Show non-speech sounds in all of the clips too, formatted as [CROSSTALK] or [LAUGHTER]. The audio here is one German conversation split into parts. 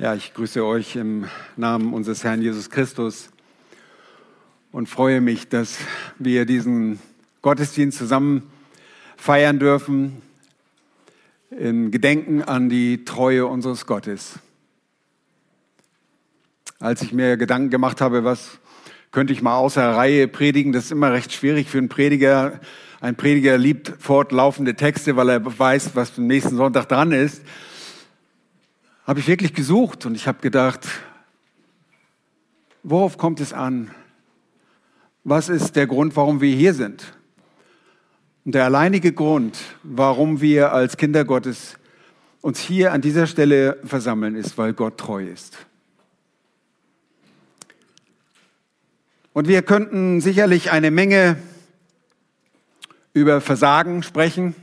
Ja, ich grüße euch im Namen unseres Herrn Jesus Christus und freue mich, dass wir diesen Gottesdienst zusammen feiern dürfen in Gedenken an die Treue unseres Gottes. Als ich mir Gedanken gemacht habe, was könnte ich mal außer Reihe predigen, das ist immer recht schwierig für einen Prediger. Ein Prediger liebt fortlaufende Texte, weil er weiß, was am nächsten Sonntag dran ist habe ich wirklich gesucht und ich habe gedacht, worauf kommt es an? Was ist der Grund, warum wir hier sind? Und der alleinige Grund, warum wir als Kinder Gottes uns hier an dieser Stelle versammeln, ist, weil Gott treu ist. Und wir könnten sicherlich eine Menge über Versagen sprechen.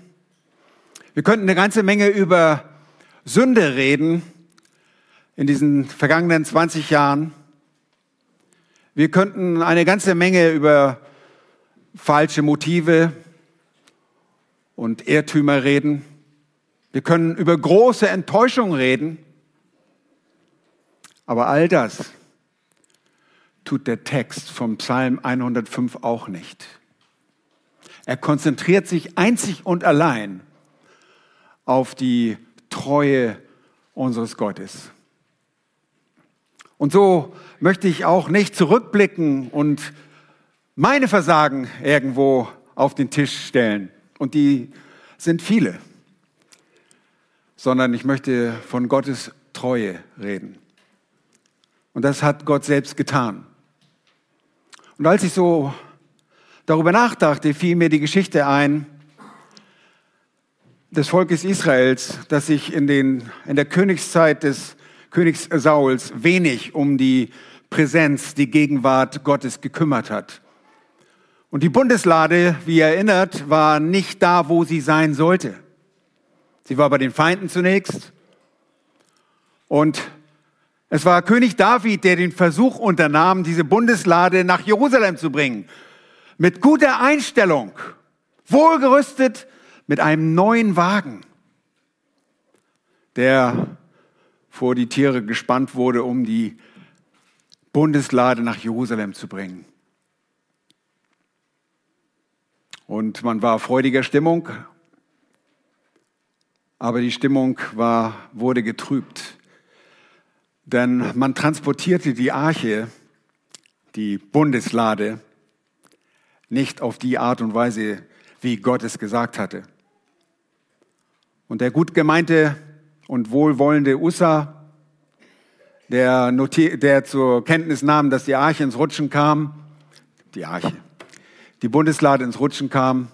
Wir könnten eine ganze Menge über Sünde reden in diesen vergangenen 20 Jahren. Wir könnten eine ganze Menge über falsche Motive und Irrtümer reden. Wir können über große Enttäuschung reden. Aber all das tut der Text vom Psalm 105 auch nicht. Er konzentriert sich einzig und allein auf die Treue unseres Gottes. Und so möchte ich auch nicht zurückblicken und meine Versagen irgendwo auf den Tisch stellen. Und die sind viele. Sondern ich möchte von Gottes Treue reden. Und das hat Gott selbst getan. Und als ich so darüber nachdachte, fiel mir die Geschichte ein des Volkes Israels, das sich in, den, in der Königszeit des Königs Sauls wenig um die Präsenz, die Gegenwart Gottes gekümmert hat. Und die Bundeslade, wie ihr erinnert, war nicht da, wo sie sein sollte. Sie war bei den Feinden zunächst. Und es war König David, der den Versuch unternahm, diese Bundeslade nach Jerusalem zu bringen. Mit guter Einstellung, wohlgerüstet mit einem neuen Wagen, der vor die Tiere gespannt wurde, um die Bundeslade nach Jerusalem zu bringen. Und man war freudiger Stimmung, aber die Stimmung war, wurde getrübt. Denn man transportierte die Arche, die Bundeslade, nicht auf die Art und Weise, wie Gott es gesagt hatte. Und der gut gemeinte und wohlwollende Ussa, der, der zur Kenntnis nahm, dass die Arche ins Rutschen kam, die Arche, die Bundeslade ins Rutschen kam,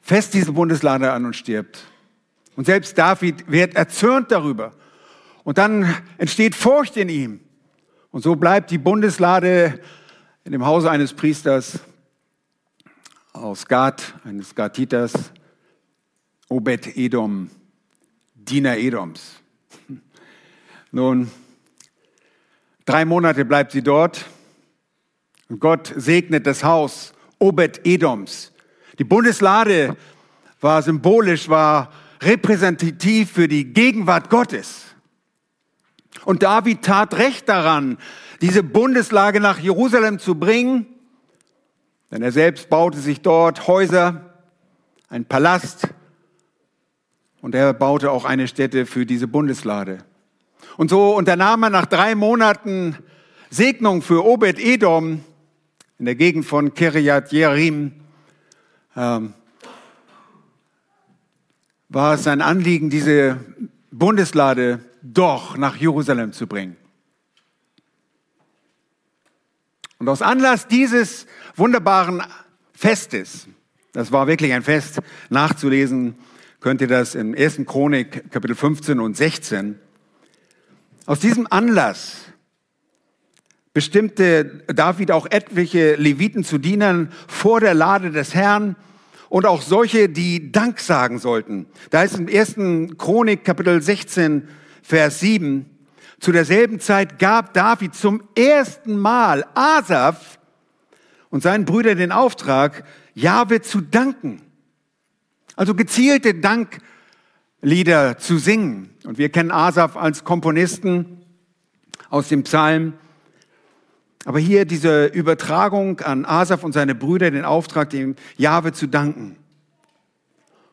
fest diese Bundeslade an und stirbt. Und selbst David wird erzürnt darüber. Und dann entsteht Furcht in ihm. Und so bleibt die Bundeslade in dem Hause eines Priesters aus Gad, eines Gatiters, Obed Edom Diener Edoms. Nun, drei Monate bleibt sie dort und Gott segnet das Haus Obed Edoms. Die Bundeslade war symbolisch, war repräsentativ für die Gegenwart Gottes. Und David tat recht daran, diese Bundeslage nach Jerusalem zu bringen, denn er selbst baute sich dort Häuser, ein Palast, und er baute auch eine Stätte für diese Bundeslade. Und so unternahm er nach drei Monaten Segnung für Obed Edom in der Gegend von Kiriat Jearim. Ähm, war es sein Anliegen, diese Bundeslade doch nach Jerusalem zu bringen. Und aus Anlass dieses wunderbaren Festes, das war wirklich ein Fest nachzulesen, könnt ihr das in 1. Chronik Kapitel 15 und 16. Aus diesem Anlass bestimmte David auch etliche Leviten zu Dienern vor der Lade des Herrn und auch solche, die Dank sagen sollten. Da ist im 1. Chronik Kapitel 16 Vers 7 zu derselben Zeit gab David zum ersten Mal Asaf und seinen Brüdern den Auftrag, Jahwe zu danken also gezielte Lieder zu singen. Und wir kennen Asaf als Komponisten aus dem Psalm. Aber hier diese Übertragung an Asaf und seine Brüder, den Auftrag, dem Jahwe zu danken.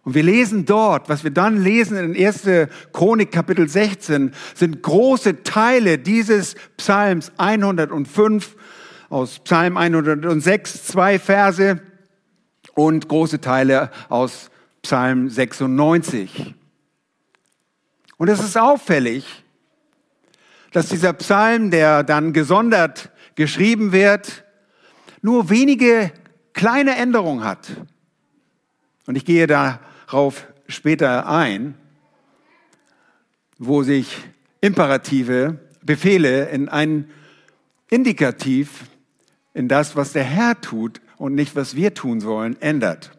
Und wir lesen dort, was wir dann lesen in 1. Chronik Kapitel 16, sind große Teile dieses Psalms 105 aus Psalm 106, zwei Verse und große Teile aus Psalm 96. Und es ist auffällig, dass dieser Psalm, der dann gesondert geschrieben wird, nur wenige kleine Änderungen hat. Und ich gehe darauf später ein, wo sich Imperative, Befehle in ein Indikativ, in das, was der Herr tut und nicht, was wir tun sollen, ändert.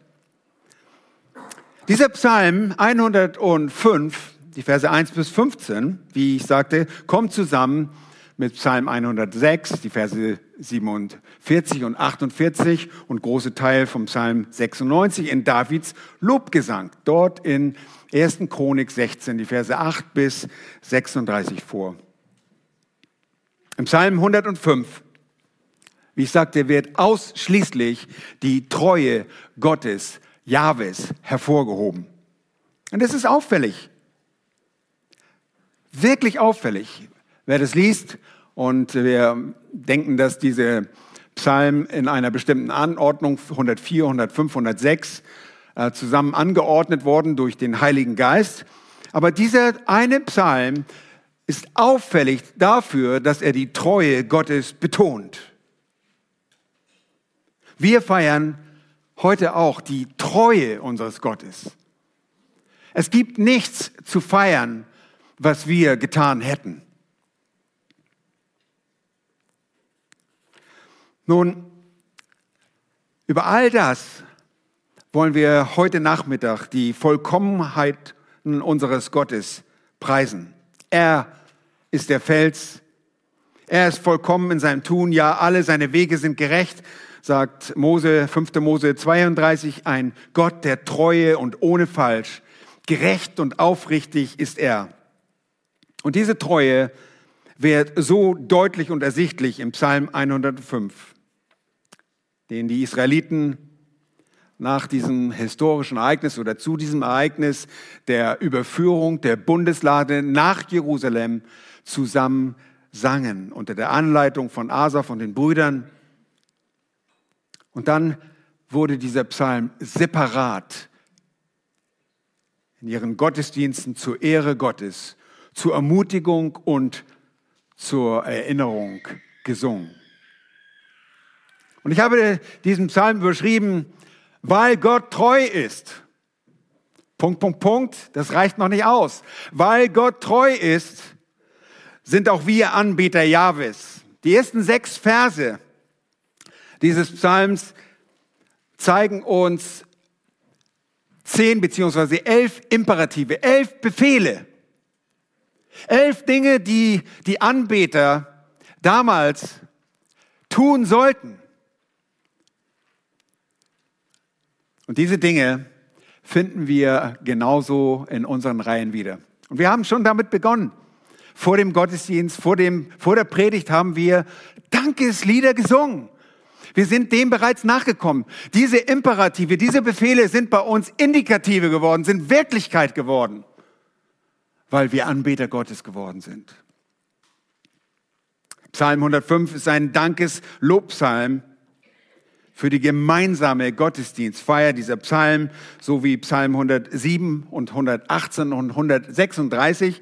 Dieser Psalm 105, die Verse 1 bis 15, wie ich sagte, kommt zusammen mit Psalm 106, die Verse 47 und 48 und große Teil vom Psalm 96 in Davids Lobgesang, dort in 1. Chronik 16, die Verse 8 bis 36 vor. Im Psalm 105, wie ich sagte, wird ausschließlich die Treue Gottes, Jahwes, hervorgehoben. Und das ist auffällig. Wirklich auffällig. Wer das liest und wir denken, dass diese Psalmen in einer bestimmten Anordnung 104, 105, 106 zusammen angeordnet worden durch den Heiligen Geist. Aber dieser eine Psalm ist auffällig dafür, dass er die Treue Gottes betont. Wir feiern heute auch die Treue unseres Gottes. Es gibt nichts zu feiern, was wir getan hätten. Nun, über all das wollen wir heute Nachmittag die Vollkommenheit unseres Gottes preisen. Er ist der Fels. Er ist vollkommen in seinem Tun. Ja, alle seine Wege sind gerecht, sagt Mose, 5. Mose 32. Ein Gott der Treue und ohne Falsch. Gerecht und aufrichtig ist er. Und diese Treue wird so deutlich und ersichtlich im Psalm 105 den die Israeliten nach diesem historischen Ereignis oder zu diesem Ereignis der Überführung der Bundeslade nach Jerusalem zusammen sangen, unter der Anleitung von Asaf und den Brüdern. Und dann wurde dieser Psalm separat in ihren Gottesdiensten zur Ehre Gottes, zur Ermutigung und zur Erinnerung gesungen. Und ich habe diesen Psalm überschrieben, weil Gott treu ist. Punkt, Punkt, Punkt. Das reicht noch nicht aus. Weil Gott treu ist, sind auch wir Anbeter Jahwes. Die ersten sechs Verse dieses Psalms zeigen uns zehn beziehungsweise elf Imperative, elf Befehle, elf Dinge, die die Anbeter damals tun sollten. Und diese Dinge finden wir genauso in unseren Reihen wieder. Und wir haben schon damit begonnen. Vor dem Gottesdienst, vor, dem, vor der Predigt haben wir Dankeslieder gesungen. Wir sind dem bereits nachgekommen. Diese Imperative, diese Befehle sind bei uns Indikative geworden, sind Wirklichkeit geworden, weil wir Anbeter Gottes geworden sind. Psalm 105 ist ein Dankes-Lobpsalm für die gemeinsame Gottesdienstfeier dieser Psalmen, so wie Psalm 107 und 118 und 136,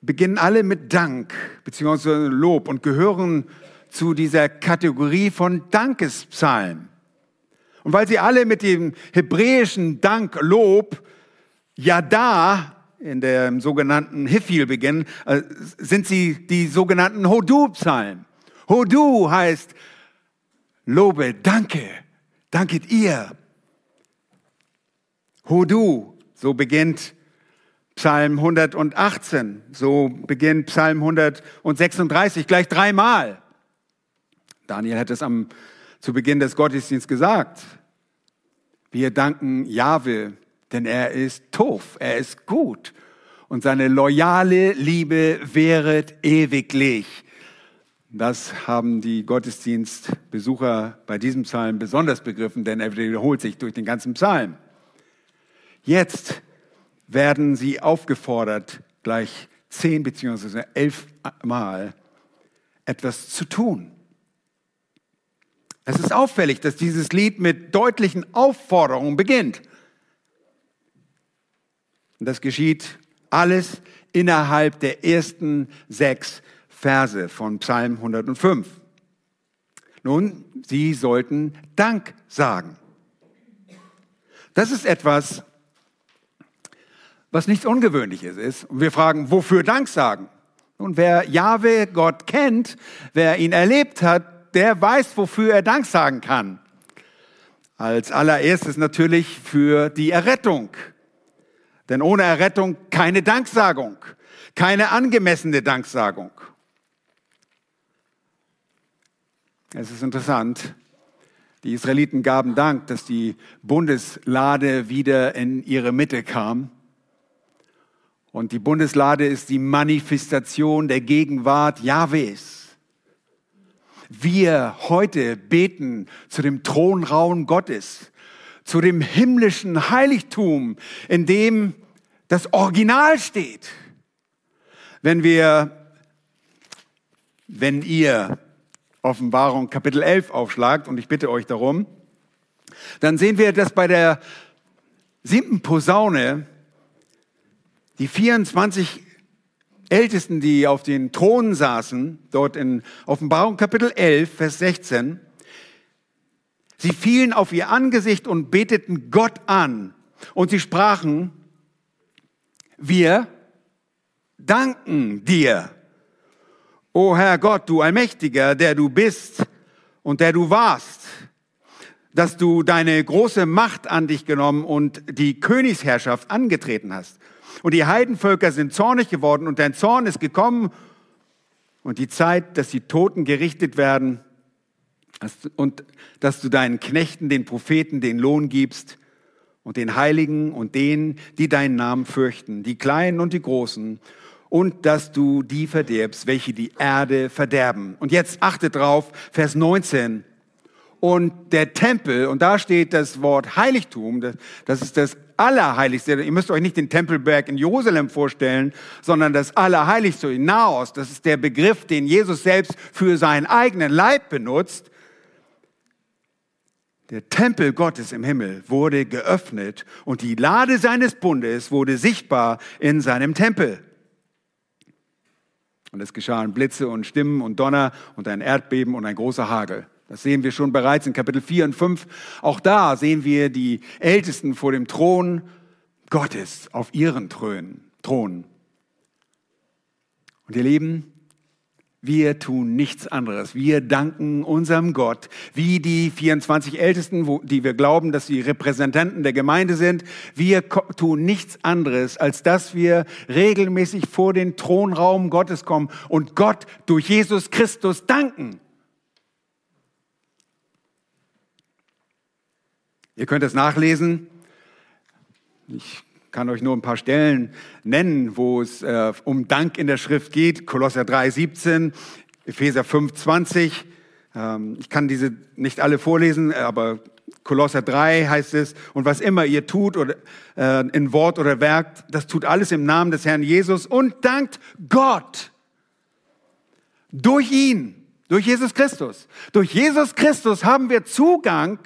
beginnen alle mit Dank bzw. Lob und gehören zu dieser Kategorie von Dankespsalmen. Und weil sie alle mit dem hebräischen Dank, Lob, Yada in der sogenannten Hifil beginnen, äh, sind sie die sogenannten Hodu-Psalmen. Hodu heißt Lobe, danke, danket ihr. Hodu, so beginnt Psalm 118, so beginnt Psalm 136, gleich dreimal. Daniel hat es am, zu Beginn des Gottesdienstes gesagt. Wir danken Jahwe, denn er ist Tof, er ist gut und seine loyale Liebe wäret ewiglich. Das haben die Gottesdienstbesucher bei diesem Psalm besonders begriffen, denn er wiederholt sich durch den ganzen Psalm. Jetzt werden sie aufgefordert, gleich zehn beziehungsweise elf Mal etwas zu tun. Es ist auffällig, dass dieses Lied mit deutlichen Aufforderungen beginnt. Und das geschieht alles innerhalb der ersten sechs Verse von Psalm 105. Nun, sie sollten Dank sagen. Das ist etwas, was nichts Ungewöhnliches ist. Und wir fragen, wofür Dank sagen? Und wer Jahwe Gott kennt, wer ihn erlebt hat, der weiß, wofür er Dank sagen kann. Als allererstes natürlich für die Errettung. Denn ohne Errettung keine Danksagung, keine angemessene Danksagung. Es ist interessant, die Israeliten gaben Dank, dass die Bundeslade wieder in ihre Mitte kam. Und die Bundeslade ist die Manifestation der Gegenwart Jahwes. Wir heute beten zu dem Thronraum Gottes, zu dem himmlischen Heiligtum, in dem das Original steht. Wenn wir, wenn ihr Offenbarung Kapitel 11 aufschlagt, und ich bitte euch darum, dann sehen wir, dass bei der siebten Posaune die 24 Ältesten, die auf den Thronen saßen, dort in Offenbarung Kapitel 11, Vers 16, sie fielen auf ihr Angesicht und beteten Gott an. Und sie sprachen, wir danken dir, o Herr Gott, du Allmächtiger, der du bist und der du warst, dass du deine große Macht an dich genommen und die Königsherrschaft angetreten hast. Und die Heidenvölker sind zornig geworden und dein Zorn ist gekommen. Und die Zeit, dass die Toten gerichtet werden und dass du deinen Knechten, den Propheten, den Lohn gibst und den Heiligen und denen, die deinen Namen fürchten, die Kleinen und die Großen. Und dass du die verderbst, welche die Erde verderben. Und jetzt achtet drauf, Vers 19 und der Tempel, und da steht das Wort Heiligtum, das ist das Allerheiligste. Ihr müsst euch nicht den Tempelberg in Jerusalem vorstellen, sondern das Allerheiligste in Naos. Das ist der Begriff, den Jesus selbst für seinen eigenen Leib benutzt. Der Tempel Gottes im Himmel wurde geöffnet und die Lade seines Bundes wurde sichtbar in seinem Tempel. Und es geschahen Blitze und Stimmen und Donner und ein Erdbeben und ein großer Hagel. Das sehen wir schon bereits in Kapitel 4 und 5. Auch da sehen wir die Ältesten vor dem Thron Gottes auf ihren Thron. Und ihr Lieben, wir tun nichts anderes. Wir danken unserem Gott, wie die 24 Ältesten, wo, die wir glauben, dass sie Repräsentanten der Gemeinde sind. Wir tun nichts anderes, als dass wir regelmäßig vor den Thronraum Gottes kommen und Gott durch Jesus Christus danken. Ihr könnt es nachlesen. Ich kann euch nur ein paar Stellen nennen, wo es äh, um Dank in der Schrift geht. Kolosser 3, 17, Epheser 5, 20. Ähm, ich kann diese nicht alle vorlesen, aber Kolosser 3 heißt es, und was immer ihr tut oder äh, in Wort oder Werk, das tut alles im Namen des Herrn Jesus und dankt Gott. Durch ihn, durch Jesus Christus. Durch Jesus Christus haben wir Zugang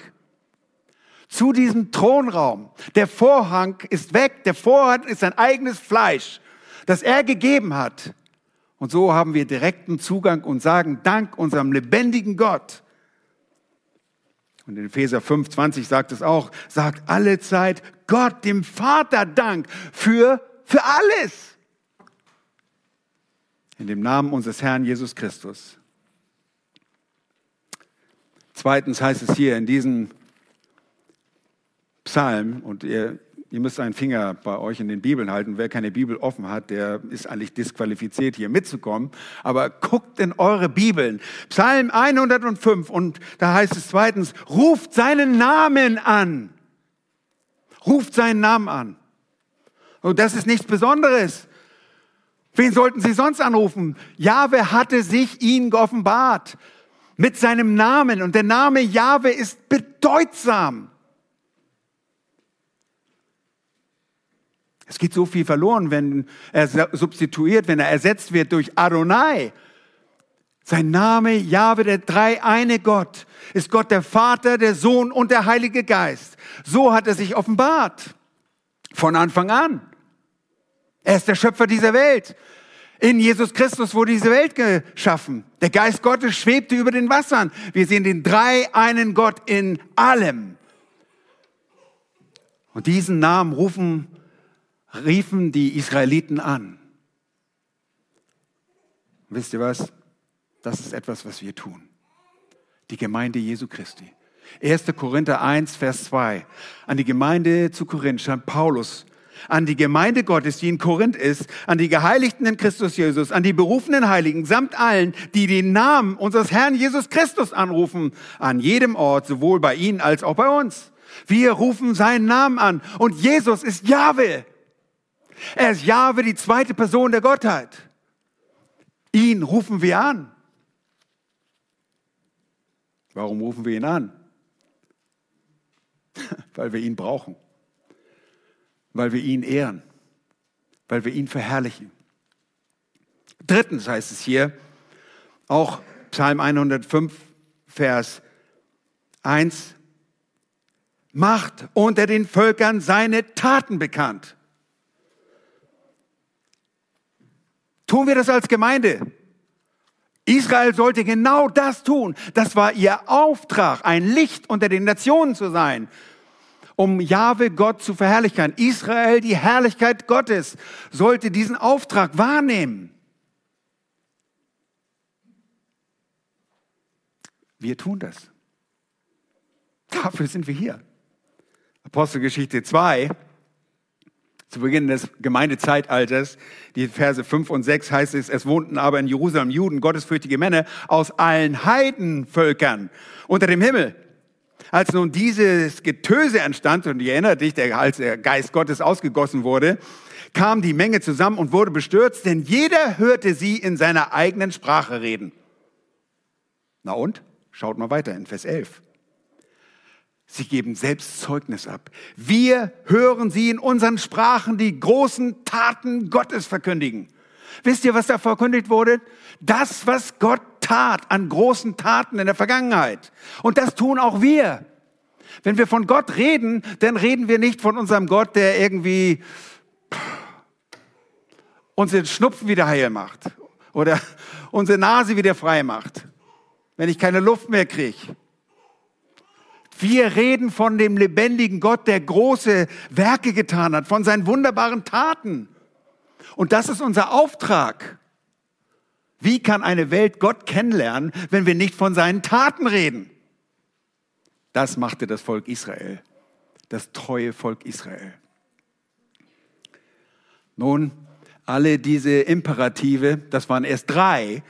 zu diesem Thronraum. Der Vorhang ist weg, der Vorhang ist sein eigenes Fleisch, das er gegeben hat. Und so haben wir direkten Zugang und sagen Dank unserem lebendigen Gott. Und in Epheser 5, 20 sagt es auch, sagt alle Zeit Gott, dem Vater Dank für, für alles. In dem Namen unseres Herrn Jesus Christus. Zweitens heißt es hier in diesem Psalm und ihr, ihr müsst einen Finger bei euch in den Bibeln halten. Wer keine Bibel offen hat, der ist eigentlich disqualifiziert, hier mitzukommen. Aber guckt in eure Bibeln. Psalm 105 und da heißt es zweitens, ruft seinen Namen an. ruft seinen Namen an. Und das ist nichts Besonderes. Wen sollten sie sonst anrufen? Jahwe hatte sich ihnen geoffenbart mit seinem Namen. Und der Name Jahwe ist bedeutsam. Es geht so viel verloren, wenn er substituiert, wenn er ersetzt wird durch Adonai. Sein Name, Jahwe, der dreieine Gott, ist Gott der Vater, der Sohn und der Heilige Geist. So hat er sich offenbart. Von Anfang an. Er ist der Schöpfer dieser Welt. In Jesus Christus wurde diese Welt geschaffen. Der Geist Gottes schwebte über den Wassern. Wir sehen den dreieinen Gott in allem. Und diesen Namen rufen riefen die Israeliten an. Wisst ihr was? Das ist etwas, was wir tun. Die Gemeinde Jesu Christi. 1. Korinther 1, Vers 2. An die Gemeinde zu Korinth schreibt Paulus, an die Gemeinde Gottes, die in Korinth ist, an die Geheiligten in Christus Jesus, an die berufenen Heiligen, samt allen, die den Namen unseres Herrn Jesus Christus anrufen, an jedem Ort, sowohl bei ihnen als auch bei uns. Wir rufen seinen Namen an und Jesus ist Jahwe. Er ist Jahwe, die zweite Person der Gottheit. Ihn rufen wir an. Warum rufen wir ihn an? [LAUGHS] Weil wir ihn brauchen. Weil wir ihn ehren. Weil wir ihn verherrlichen. Drittens heißt es hier, auch Psalm 105, Vers 1, macht unter den Völkern seine Taten bekannt. Tun wir das als Gemeinde? Israel sollte genau das tun. Das war ihr Auftrag, ein Licht unter den Nationen zu sein, um Jahwe Gott zu verherrlichen. Israel, die Herrlichkeit Gottes, sollte diesen Auftrag wahrnehmen. Wir tun das. Dafür sind wir hier. Apostelgeschichte 2, zu Beginn des Gemeindezeitalters, die Verse 5 und 6 heißt es, es wohnten aber in Jerusalem Juden, gottesfürchtige Männer aus allen Heidenvölkern unter dem Himmel. Als nun dieses Getöse entstand, und ihr erinnert dich, als der Geist Gottes ausgegossen wurde, kam die Menge zusammen und wurde bestürzt, denn jeder hörte sie in seiner eigenen Sprache reden. Na und? Schaut mal weiter in Vers 11. Sie geben selbst Zeugnis ab. Wir hören sie in unseren Sprachen die großen Taten Gottes verkündigen. Wisst ihr, was da verkündigt wurde? Das, was Gott tat an großen Taten in der Vergangenheit. Und das tun auch wir. Wenn wir von Gott reden, dann reden wir nicht von unserem Gott, der irgendwie uns den Schnupfen wieder heil macht oder [LAUGHS] unsere Nase wieder frei macht, wenn ich keine Luft mehr kriege wir reden von dem lebendigen Gott, der große Werke getan hat, von seinen wunderbaren Taten. Und das ist unser Auftrag. Wie kann eine Welt Gott kennenlernen, wenn wir nicht von seinen Taten reden? Das machte das Volk Israel, das treue Volk Israel. Nun, alle diese Imperative, das waren erst drei,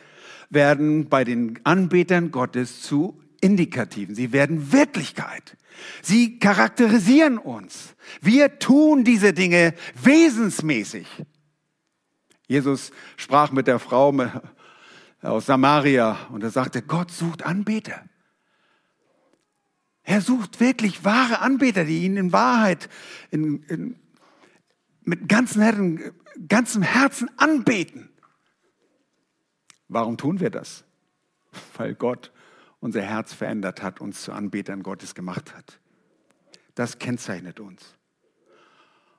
werden bei den Anbetern Gottes zu Indikativen, sie werden Wirklichkeit. Sie charakterisieren uns. Wir tun diese Dinge wesensmäßig. Jesus sprach mit der Frau aus Samaria und er sagte, Gott sucht Anbeter. Er sucht wirklich wahre Anbeter, die ihn in Wahrheit, in, in, mit ganzem Herzen, ganzem Herzen anbeten. Warum tun wir das? Weil Gott unser Herz verändert hat, uns zu Anbetern Gottes gemacht hat. Das kennzeichnet uns.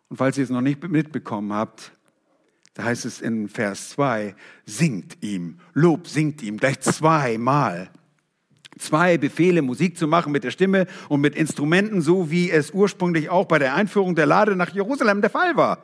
Und falls ihr es noch nicht mitbekommen habt, da heißt es in Vers 2, singt ihm, Lob singt ihm, gleich zweimal. Zwei Befehle, Musik zu machen mit der Stimme und mit Instrumenten, so wie es ursprünglich auch bei der Einführung der Lade nach Jerusalem der Fall war.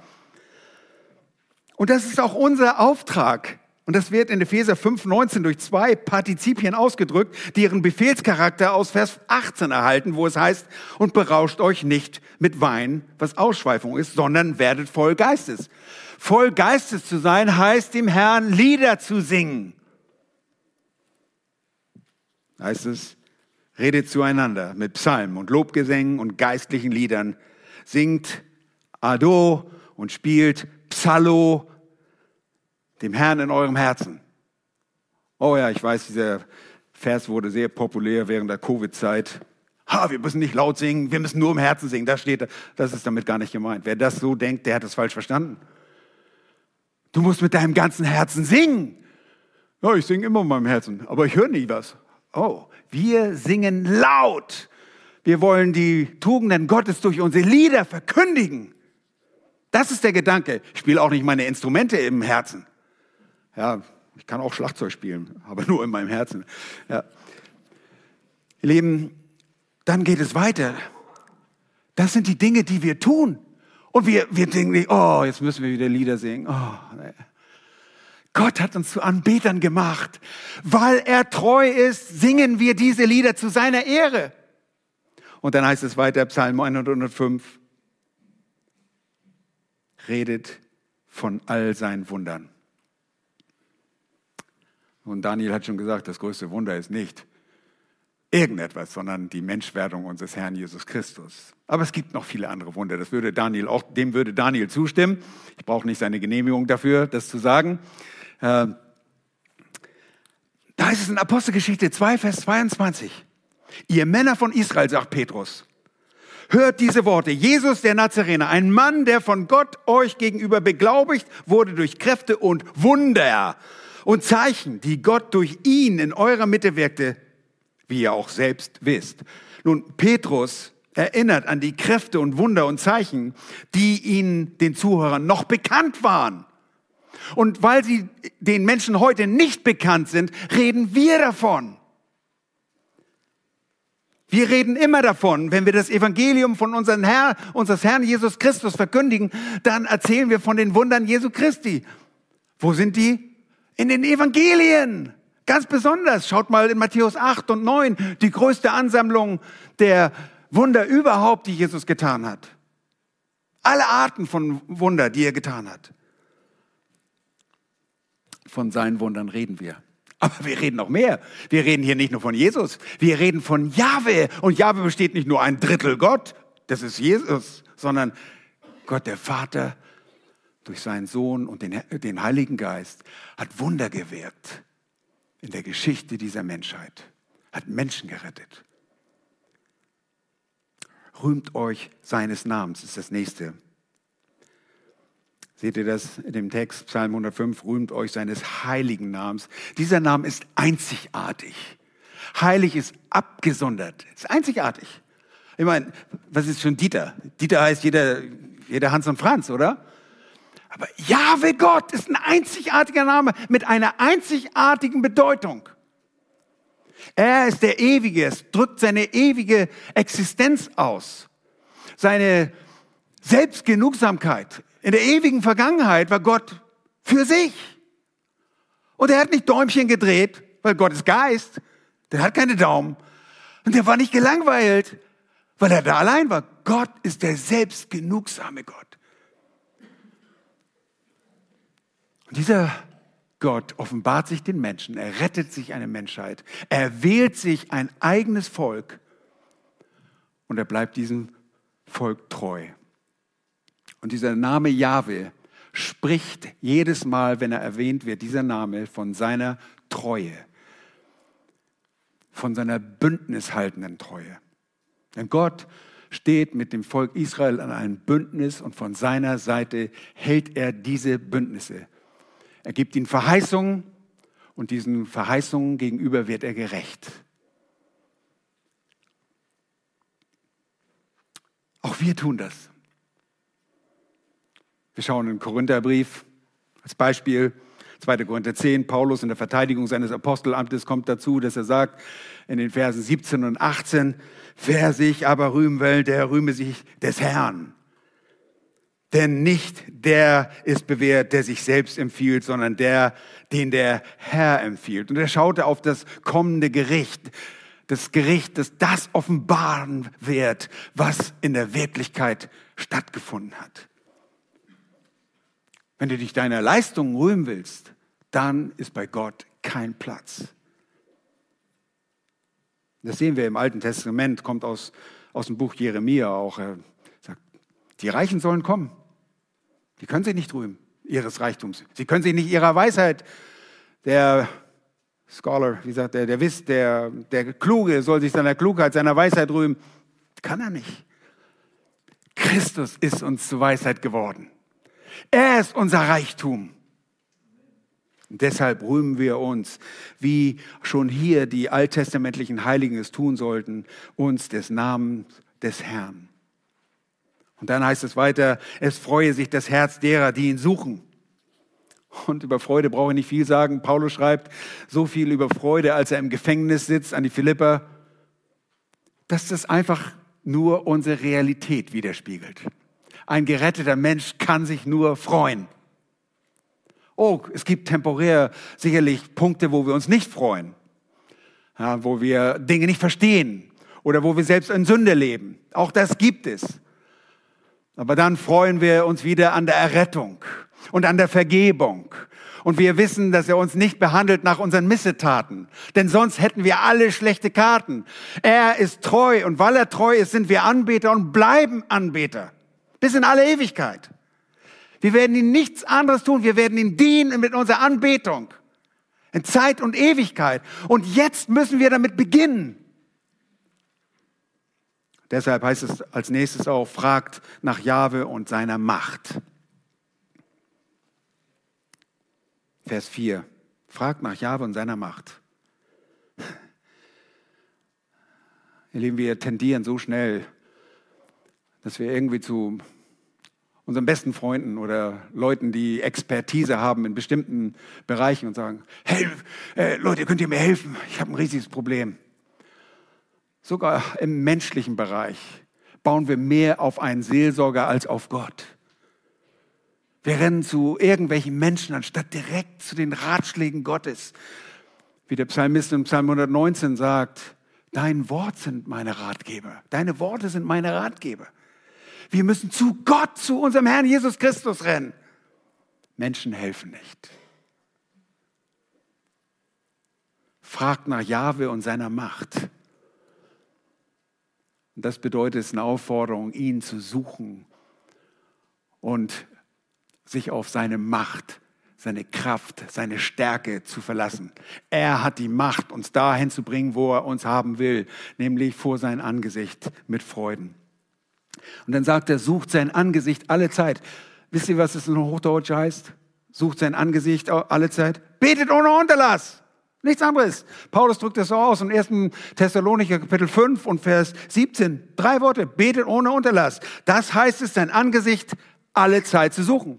Und das ist auch unser Auftrag, und das wird in Epheser 5,19 durch zwei Partizipien ausgedrückt, die ihren Befehlscharakter aus Vers 18 erhalten, wo es heißt, und berauscht euch nicht mit Wein, was Ausschweifung ist, sondern werdet voll Geistes. Voll Geistes zu sein heißt, dem Herrn Lieder zu singen. Heißt es, redet zueinander mit Psalmen und Lobgesängen und geistlichen Liedern. singt Ado und spielt Psallo dem Herrn in eurem Herzen. Oh ja, ich weiß, dieser Vers wurde sehr populär während der Covid-Zeit. Ha, wir müssen nicht laut singen, wir müssen nur im Herzen singen. Das steht, das ist damit gar nicht gemeint. Wer das so denkt, der hat das falsch verstanden. Du musst mit deinem ganzen Herzen singen. Ja, ich singe immer in meinem Herzen, aber ich höre nie was. Oh, wir singen laut. Wir wollen die Tugenden Gottes durch unsere Lieder verkündigen. Das ist der Gedanke. Ich spiele auch nicht meine Instrumente im Herzen. Ja, ich kann auch Schlagzeug spielen, [LAUGHS] aber nur in meinem Herzen. Ja. Ihr Lieben, dann geht es weiter. Das sind die Dinge, die wir tun. Und wir, wir denken, oh, jetzt müssen wir wieder Lieder singen. Oh, nee. Gott hat uns zu Anbetern gemacht. Weil er treu ist, singen wir diese Lieder zu seiner Ehre. Und dann heißt es weiter, Psalm 105, redet von all seinen Wundern. Und Daniel hat schon gesagt, das größte Wunder ist nicht irgendetwas, sondern die Menschwerdung unseres Herrn Jesus Christus. Aber es gibt noch viele andere Wunder. Das würde Daniel auch, dem würde Daniel zustimmen. Ich brauche nicht seine Genehmigung dafür, das zu sagen. Äh, da ist es in Apostelgeschichte 2, Vers 22. Ihr Männer von Israel, sagt Petrus, hört diese Worte. Jesus der Nazarener, ein Mann, der von Gott euch gegenüber beglaubigt wurde durch Kräfte und Wunder und Zeichen, die Gott durch ihn in eurer Mitte wirkte, wie ihr auch selbst wisst. Nun, Petrus erinnert an die Kräfte und Wunder und Zeichen, die ihnen, den Zuhörern, noch bekannt waren. Und weil sie den Menschen heute nicht bekannt sind, reden wir davon. Wir reden immer davon, wenn wir das Evangelium von unserem Herr, unseres Herrn Jesus Christus verkündigen, dann erzählen wir von den Wundern Jesu Christi. Wo sind die? In den Evangelien. Ganz besonders. Schaut mal in Matthäus 8 und 9, die größte Ansammlung der Wunder überhaupt, die Jesus getan hat. Alle Arten von Wunder, die er getan hat. Von seinen Wundern reden wir. Aber wir reden noch mehr. Wir reden hier nicht nur von Jesus, wir reden von Jahwe. Und Jahwe besteht nicht nur ein Drittel Gott, das ist Jesus, sondern Gott der Vater, durch seinen Sohn und den, den Heiligen Geist hat Wunder gewirkt in der Geschichte dieser Menschheit, hat Menschen gerettet. Rühmt euch seines Namens, ist das nächste. Seht ihr das in dem Text, Psalm 105, rühmt euch seines heiligen Namens. Dieser Name ist einzigartig. Heilig ist abgesondert, ist einzigartig. Ich meine, was ist schon Dieter? Dieter heißt jeder, jeder Hans und Franz, oder? Aber Jahwe Gott ist ein einzigartiger Name mit einer einzigartigen Bedeutung. Er ist der Ewige, es drückt seine ewige Existenz aus. Seine Selbstgenugsamkeit. In der ewigen Vergangenheit war Gott für sich. Und er hat nicht Däumchen gedreht, weil Gott ist Geist. Der hat keine Daumen. Und der war nicht gelangweilt, weil er da allein war. Gott ist der selbstgenugsame Gott. Dieser Gott offenbart sich den Menschen, er rettet sich eine Menschheit, er wählt sich ein eigenes Volk und er bleibt diesem Volk treu. Und dieser Name Jahwe spricht jedes Mal, wenn er erwähnt wird, dieser Name von seiner Treue, von seiner bündnishaltenden Treue. Denn Gott steht mit dem Volk Israel an einem Bündnis und von seiner Seite hält er diese Bündnisse. Er gibt ihnen Verheißungen und diesen Verheißungen gegenüber wird er gerecht. Auch wir tun das. Wir schauen in den Korintherbrief als Beispiel. 2. Korinther 10, Paulus in der Verteidigung seines Apostelamtes kommt dazu, dass er sagt in den Versen 17 und 18, wer sich aber rühmen will, der rühme sich des Herrn. Denn nicht der ist bewährt, der sich selbst empfiehlt, sondern der, den der Herr empfiehlt. Und er schaute auf das kommende Gericht, das Gericht, das das offenbaren wird, was in der Wirklichkeit stattgefunden hat. Wenn du dich deiner Leistung rühmen willst, dann ist bei Gott kein Platz. Das sehen wir im Alten Testament, kommt aus, aus dem Buch Jeremia auch. Er sagt, Die Reichen sollen kommen. Die können sich nicht rühmen ihres Reichtums. Sie können sich nicht ihrer Weisheit, der Scholar, wie sagt der, der Wiss, der, der Kluge soll sich seiner Klugheit, seiner Weisheit rühmen. Kann er nicht. Christus ist uns zur Weisheit geworden. Er ist unser Reichtum. Und deshalb rühmen wir uns, wie schon hier die alttestamentlichen Heiligen es tun sollten, uns des Namens des Herrn. Und dann heißt es weiter, es freue sich das Herz derer, die ihn suchen. Und über Freude brauche ich nicht viel sagen. Paulus schreibt so viel über Freude, als er im Gefängnis sitzt an die Philipper, dass das einfach nur unsere Realität widerspiegelt. Ein geretteter Mensch kann sich nur freuen. Oh, es gibt temporär sicherlich Punkte, wo wir uns nicht freuen, ja, wo wir Dinge nicht verstehen oder wo wir selbst in Sünde leben. Auch das gibt es. Aber dann freuen wir uns wieder an der Errettung und an der Vergebung. Und wir wissen, dass er uns nicht behandelt nach unseren Missetaten. Denn sonst hätten wir alle schlechte Karten. Er ist treu und weil er treu ist, sind wir Anbeter und bleiben Anbeter. Bis in alle Ewigkeit. Wir werden ihm nichts anderes tun. Wir werden ihm dienen mit unserer Anbetung. In Zeit und Ewigkeit. Und jetzt müssen wir damit beginnen. Deshalb heißt es als nächstes auch, fragt nach Jahwe und seiner Macht. Vers 4. Fragt nach Jahwe und seiner Macht. Ihr Lieben, wir tendieren so schnell, dass wir irgendwie zu unseren besten Freunden oder Leuten, die Expertise haben in bestimmten Bereichen und sagen, hey, äh, Leute, könnt ihr mir helfen? Ich habe ein riesiges Problem. Sogar im menschlichen Bereich bauen wir mehr auf einen Seelsorger als auf Gott. Wir rennen zu irgendwelchen Menschen, anstatt direkt zu den Ratschlägen Gottes. Wie der Psalmist in Psalm 119 sagt, dein Wort sind meine Ratgeber. Deine Worte sind meine Ratgeber. Wir müssen zu Gott, zu unserem Herrn Jesus Christus rennen. Menschen helfen nicht. Fragt nach Jahwe und seiner Macht. Und das bedeutet, es ist eine Aufforderung, ihn zu suchen und sich auf seine Macht, seine Kraft, seine Stärke zu verlassen. Er hat die Macht, uns dahin zu bringen, wo er uns haben will, nämlich vor sein Angesicht mit Freuden. Und dann sagt er, sucht sein Angesicht alle Zeit. Wisst ihr, was es in Hochdeutsch heißt? Sucht sein Angesicht alle Zeit. Betet ohne Unterlass. Nichts anderes. Paulus drückt das so aus in 1. Thessalonicher Kapitel 5 und Vers 17. Drei Worte. Betet ohne Unterlass. Das heißt es, sein Angesicht alle Zeit zu suchen.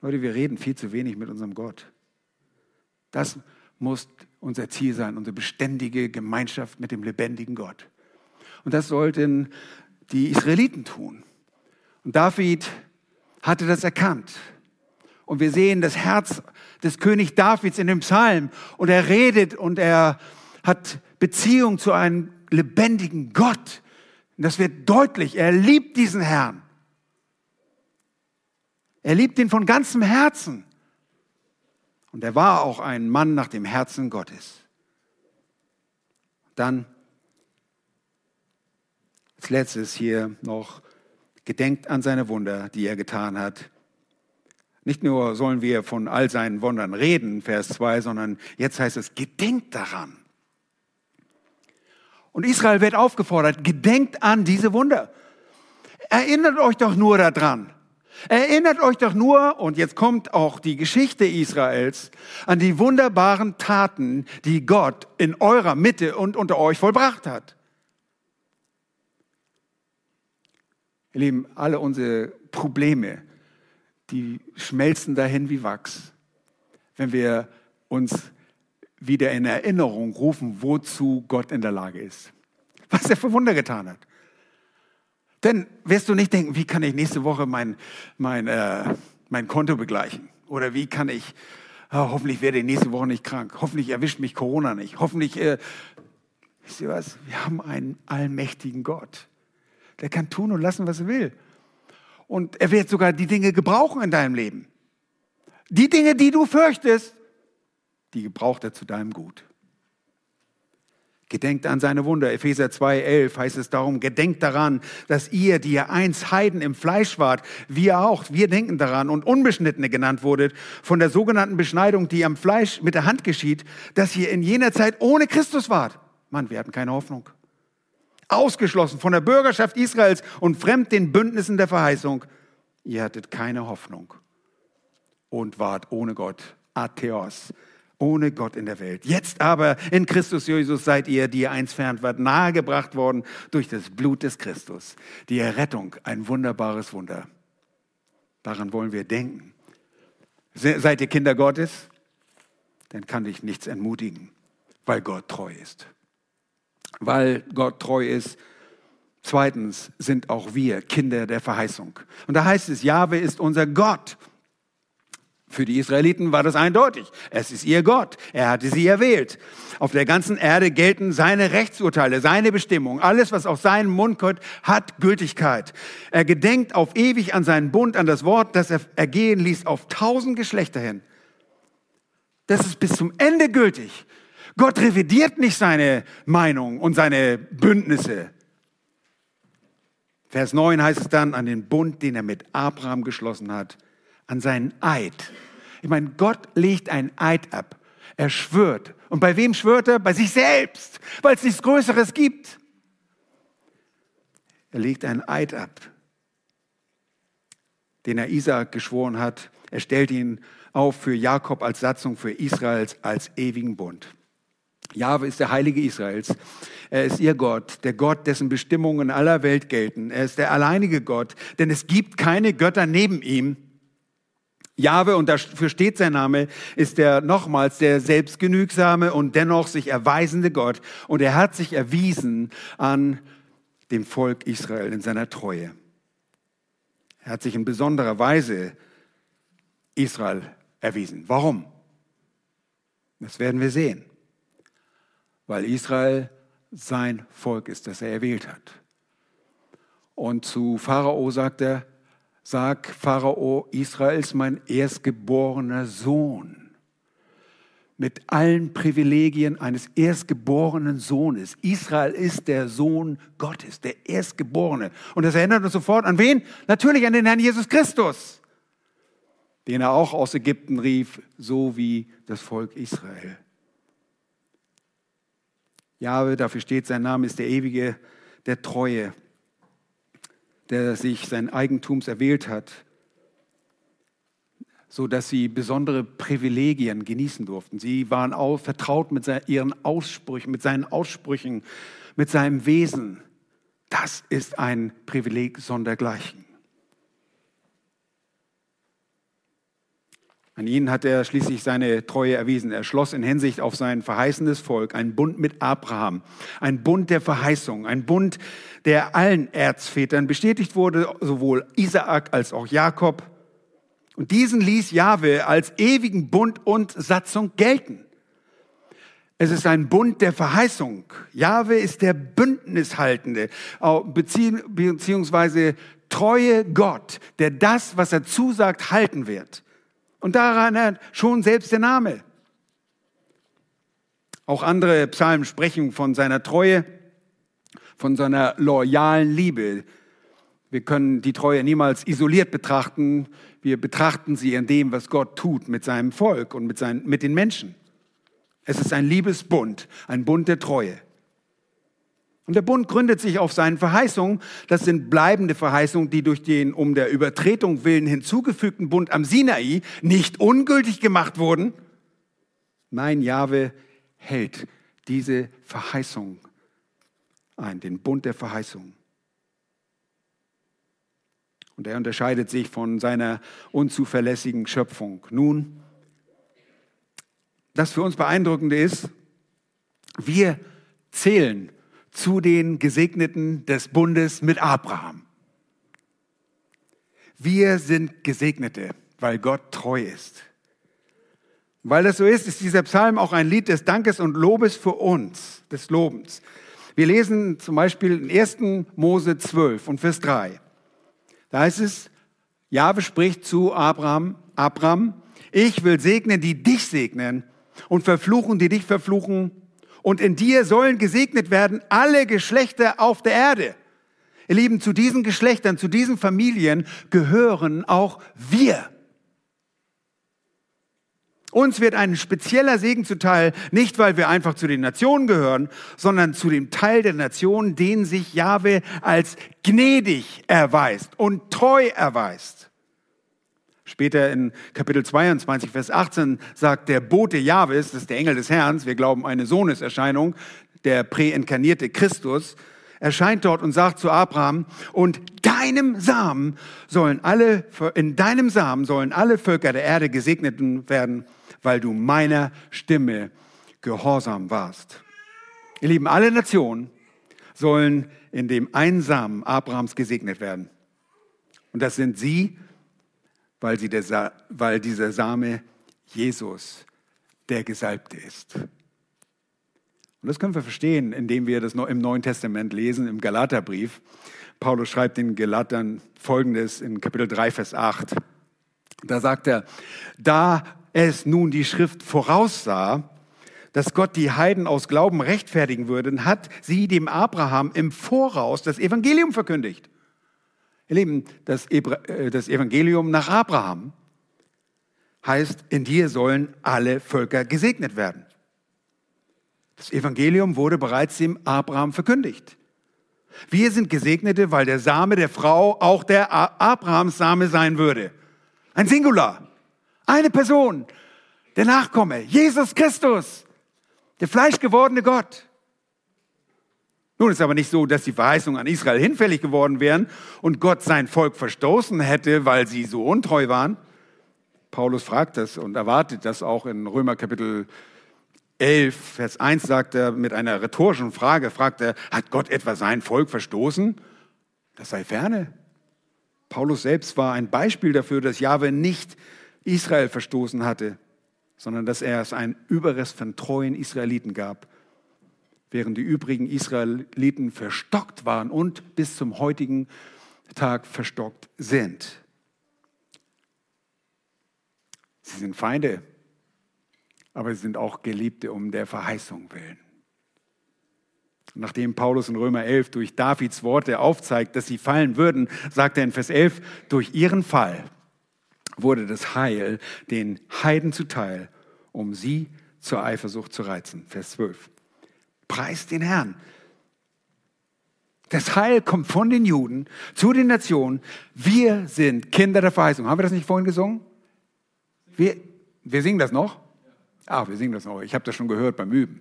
Leute, wir reden viel zu wenig mit unserem Gott. Das muss unser Ziel sein, unsere beständige Gemeinschaft mit dem lebendigen Gott. Und das sollten die Israeliten tun. Und David hatte das erkannt. Und wir sehen das Herz des König Davids in dem Psalm. Und er redet und er hat Beziehung zu einem lebendigen Gott. Und das wird deutlich. Er liebt diesen Herrn. Er liebt ihn von ganzem Herzen. Und er war auch ein Mann nach dem Herzen Gottes. Dann als letztes hier noch, gedenkt an seine Wunder, die er getan hat nicht nur sollen wir von all seinen Wundern reden, Vers 2, sondern jetzt heißt es, gedenkt daran. Und Israel wird aufgefordert, gedenkt an diese Wunder. Erinnert euch doch nur daran. Erinnert euch doch nur, und jetzt kommt auch die Geschichte Israels, an die wunderbaren Taten, die Gott in eurer Mitte und unter euch vollbracht hat. Ihr Lieben, alle unsere Probleme, die schmelzen dahin wie Wachs, wenn wir uns wieder in Erinnerung rufen, wozu Gott in der Lage ist. Was er für Wunder getan hat. Denn wirst du nicht denken, wie kann ich nächste Woche mein, mein, äh, mein Konto begleichen? Oder wie kann ich, oh, hoffentlich werde ich nächste Woche nicht krank. Hoffentlich erwischt mich Corona nicht. Hoffentlich, äh, wisst ihr was? Wir haben einen allmächtigen Gott. Der kann tun und lassen, was er will. Und er wird sogar die Dinge gebrauchen in deinem Leben. Die Dinge, die du fürchtest, die gebraucht er zu deinem Gut. Gedenkt an seine Wunder. Epheser 2, 11 heißt es darum, gedenkt daran, dass ihr, die ihr einst Heiden im Fleisch wart, wir auch, wir denken daran und Unbeschnittene genannt wurdet, von der sogenannten Beschneidung, die am Fleisch mit der Hand geschieht, dass ihr in jener Zeit ohne Christus wart. Mann, wir hatten keine Hoffnung. Ausgeschlossen von der Bürgerschaft Israels und fremd den Bündnissen der Verheißung. Ihr hattet keine Hoffnung und wart ohne Gott. Atheos ohne Gott in der Welt. Jetzt aber in Christus Jesus seid ihr, die ihr einst fern wart, nahegebracht worden durch das Blut des Christus. Die Errettung, ein wunderbares Wunder. Daran wollen wir denken. Seid ihr Kinder Gottes? Dann kann dich nichts entmutigen, weil Gott treu ist. Weil Gott treu ist. Zweitens sind auch wir Kinder der Verheißung. Und da heißt es, Jahwe ist unser Gott. Für die Israeliten war das eindeutig. Es ist ihr Gott. Er hatte sie erwählt. Auf der ganzen Erde gelten seine Rechtsurteile, seine Bestimmungen. Alles, was aus seinem Mund kommt, hat Gültigkeit. Er gedenkt auf ewig an seinen Bund, an das Wort, das er ergehen ließ, auf tausend Geschlechter hin. Das ist bis zum Ende gültig. Gott revidiert nicht seine Meinung und seine Bündnisse. Vers 9 heißt es dann, an den Bund, den er mit Abraham geschlossen hat, an seinen Eid. Ich meine, Gott legt einen Eid ab. Er schwört. Und bei wem schwört er? Bei sich selbst, weil es nichts Größeres gibt. Er legt einen Eid ab, den er Isaak geschworen hat. Er stellt ihn auf für Jakob als Satzung für Israels als ewigen Bund. Jahwe ist der Heilige Israels. Er ist ihr Gott, der Gott, dessen Bestimmungen in aller Welt gelten. Er ist der alleinige Gott, denn es gibt keine Götter neben ihm. Jahwe, und dafür steht sein Name, ist der nochmals der selbstgenügsame und dennoch sich erweisende Gott. Und er hat sich erwiesen an dem Volk Israel in seiner Treue. Er hat sich in besonderer Weise Israel erwiesen. Warum? Das werden wir sehen. Weil Israel sein Volk ist, das er erwählt hat. Und zu Pharao sagt er, Sag Pharao, Israel ist mein erstgeborener Sohn. Mit allen Privilegien eines erstgeborenen Sohnes. Israel ist der Sohn Gottes, der Erstgeborene. Und das erinnert uns sofort an wen? Natürlich an den Herrn Jesus Christus, den er auch aus Ägypten rief, so wie das Volk Israel. Jahwe, dafür steht sein Name, ist der Ewige, der Treue der sich sein Eigentums erwählt hat, so dass sie besondere Privilegien genießen durften. Sie waren auch vertraut mit ihren Aussprüchen, mit seinen Aussprüchen, mit seinem Wesen. Das ist ein Privileg sondergleichen. An ihnen hat er schließlich seine Treue erwiesen. Er schloss in Hinsicht auf sein verheißenes Volk einen Bund mit Abraham, ein Bund der Verheißung, ein Bund, der allen Erzvätern bestätigt wurde, sowohl Isaak als auch Jakob. Und diesen ließ Jahwe als ewigen Bund und Satzung gelten. Es ist ein Bund der Verheißung. Jahwe ist der Bündnishaltende, beziehungsweise treue Gott, der das, was er zusagt, halten wird. Und daran hat schon selbst der Name. Auch andere Psalmen sprechen von seiner Treue, von seiner loyalen Liebe. Wir können die Treue niemals isoliert betrachten. Wir betrachten sie in dem, was Gott tut mit seinem Volk und mit, seinen, mit den Menschen. Es ist ein Liebesbund, ein Bund der Treue. Und der Bund gründet sich auf seinen Verheißungen. Das sind bleibende Verheißungen, die durch den um der Übertretung willen hinzugefügten Bund am Sinai nicht ungültig gemacht wurden. Nein, Jahwe hält diese Verheißung ein, den Bund der Verheißung. Und er unterscheidet sich von seiner unzuverlässigen Schöpfung. Nun, das für uns beeindruckende ist, wir zählen zu den Gesegneten des Bundes mit Abraham. Wir sind Gesegnete, weil Gott treu ist. Weil das so ist, ist dieser Psalm auch ein Lied des Dankes und Lobes für uns, des Lobens. Wir lesen zum Beispiel in 1. Mose 12 und Vers 3. Da heißt es, Jahwe spricht zu Abraham, Abraham, ich will segnen, die dich segnen und verfluchen, die dich verfluchen Und in dir sollen gesegnet werden alle Geschlechter auf der Erde. Ihr Lieben, zu diesen Geschlechtern, zu diesen Familien gehören auch wir. Uns wird ein spezieller Segen zuteil, nicht weil wir einfach zu den Nationen gehören, sondern zu dem Teil der Nationen, den sich Jahwe als gnädig erweist und treu erweist. Später in Kapitel 22, Vers 18 sagt der Bote Jahwes, das ist der Engel des Herrn, wir glauben eine Sohneserscheinung, der präinkarnierte Christus, erscheint dort und sagt zu Abraham, und deinem Samen sollen alle, in deinem Samen sollen alle Völker der Erde gesegnet werden, weil du meiner Stimme gehorsam warst. Ihr Lieben, alle Nationen sollen in dem Einsamen Abrahams gesegnet werden. Und das sind sie, weil, sie der, weil dieser Same Jesus, der Gesalbte ist. Und das können wir verstehen, indem wir das im Neuen Testament lesen, im Galaterbrief. Paulus schreibt den Galatern folgendes in Kapitel 3, Vers 8. Da sagt er, da es nun die Schrift voraussah, dass Gott die Heiden aus Glauben rechtfertigen würde, hat sie dem Abraham im Voraus das Evangelium verkündigt. Ihr Lieben, das, äh, das Evangelium nach Abraham heißt, in dir sollen alle Völker gesegnet werden. Das Evangelium wurde bereits dem Abraham verkündigt. Wir sind Gesegnete, weil der Same der Frau auch der Abrahams Same sein würde. Ein Singular. Eine Person, der Nachkomme, Jesus Christus, der fleischgewordene Gott. Nun ist aber nicht so, dass die Verheißungen an Israel hinfällig geworden wären und Gott sein Volk verstoßen hätte, weil sie so untreu waren. Paulus fragt das und erwartet das auch in Römer Kapitel 11, Vers 1 sagt er mit einer rhetorischen Frage, fragt er, hat Gott etwa sein Volk verstoßen? Das sei ferne. Paulus selbst war ein Beispiel dafür, dass Jahwe nicht Israel verstoßen hatte, sondern dass er es einen Überrest von treuen Israeliten gab, während die übrigen Israeliten verstockt waren und bis zum heutigen Tag verstockt sind. Sie sind Feinde, aber sie sind auch Geliebte um der Verheißung willen. Nachdem Paulus in Römer 11 durch Davids Worte aufzeigt, dass sie fallen würden, sagt er in Vers 11, durch ihren Fall wurde das Heil den Heiden zuteil, um sie zur Eifersucht zu reizen. Vers 12. Preist den Herrn. Das Heil kommt von den Juden zu den Nationen. Wir sind Kinder der Verheißung. Haben wir das nicht vorhin gesungen? Wir, wir singen das noch? Ah, wir singen das noch. Ich habe das schon gehört beim Üben.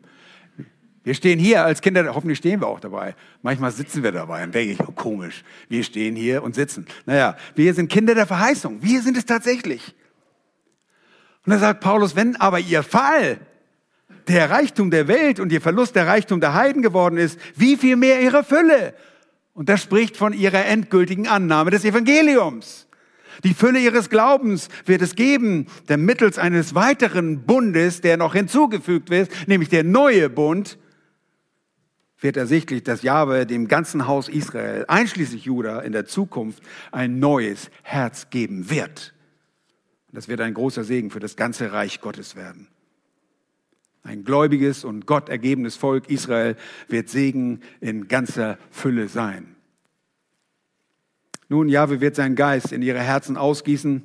Wir stehen hier als Kinder, hoffentlich stehen wir auch dabei. Manchmal sitzen wir dabei und denke ich, oh, komisch, wir stehen hier und sitzen. Naja, wir sind Kinder der Verheißung. Wir sind es tatsächlich. Und da sagt Paulus, wenn aber ihr Fall der Reichtum der Welt und ihr Verlust der Reichtum der Heiden geworden ist, wie viel mehr ihre Fülle? Und das spricht von ihrer endgültigen Annahme des Evangeliums. Die Fülle ihres Glaubens wird es geben, der mittels eines weiteren Bundes, der noch hinzugefügt wird, nämlich der neue Bund, wird ersichtlich, dass Jahwe dem ganzen Haus Israel, einschließlich Juda, in der Zukunft ein neues Herz geben wird. das wird ein großer Segen für das ganze Reich Gottes werden. Ein gläubiges und Gott ergebenes Volk Israel wird Segen in ganzer Fülle sein. Nun, Jahwe wird seinen Geist in ihre Herzen ausgießen,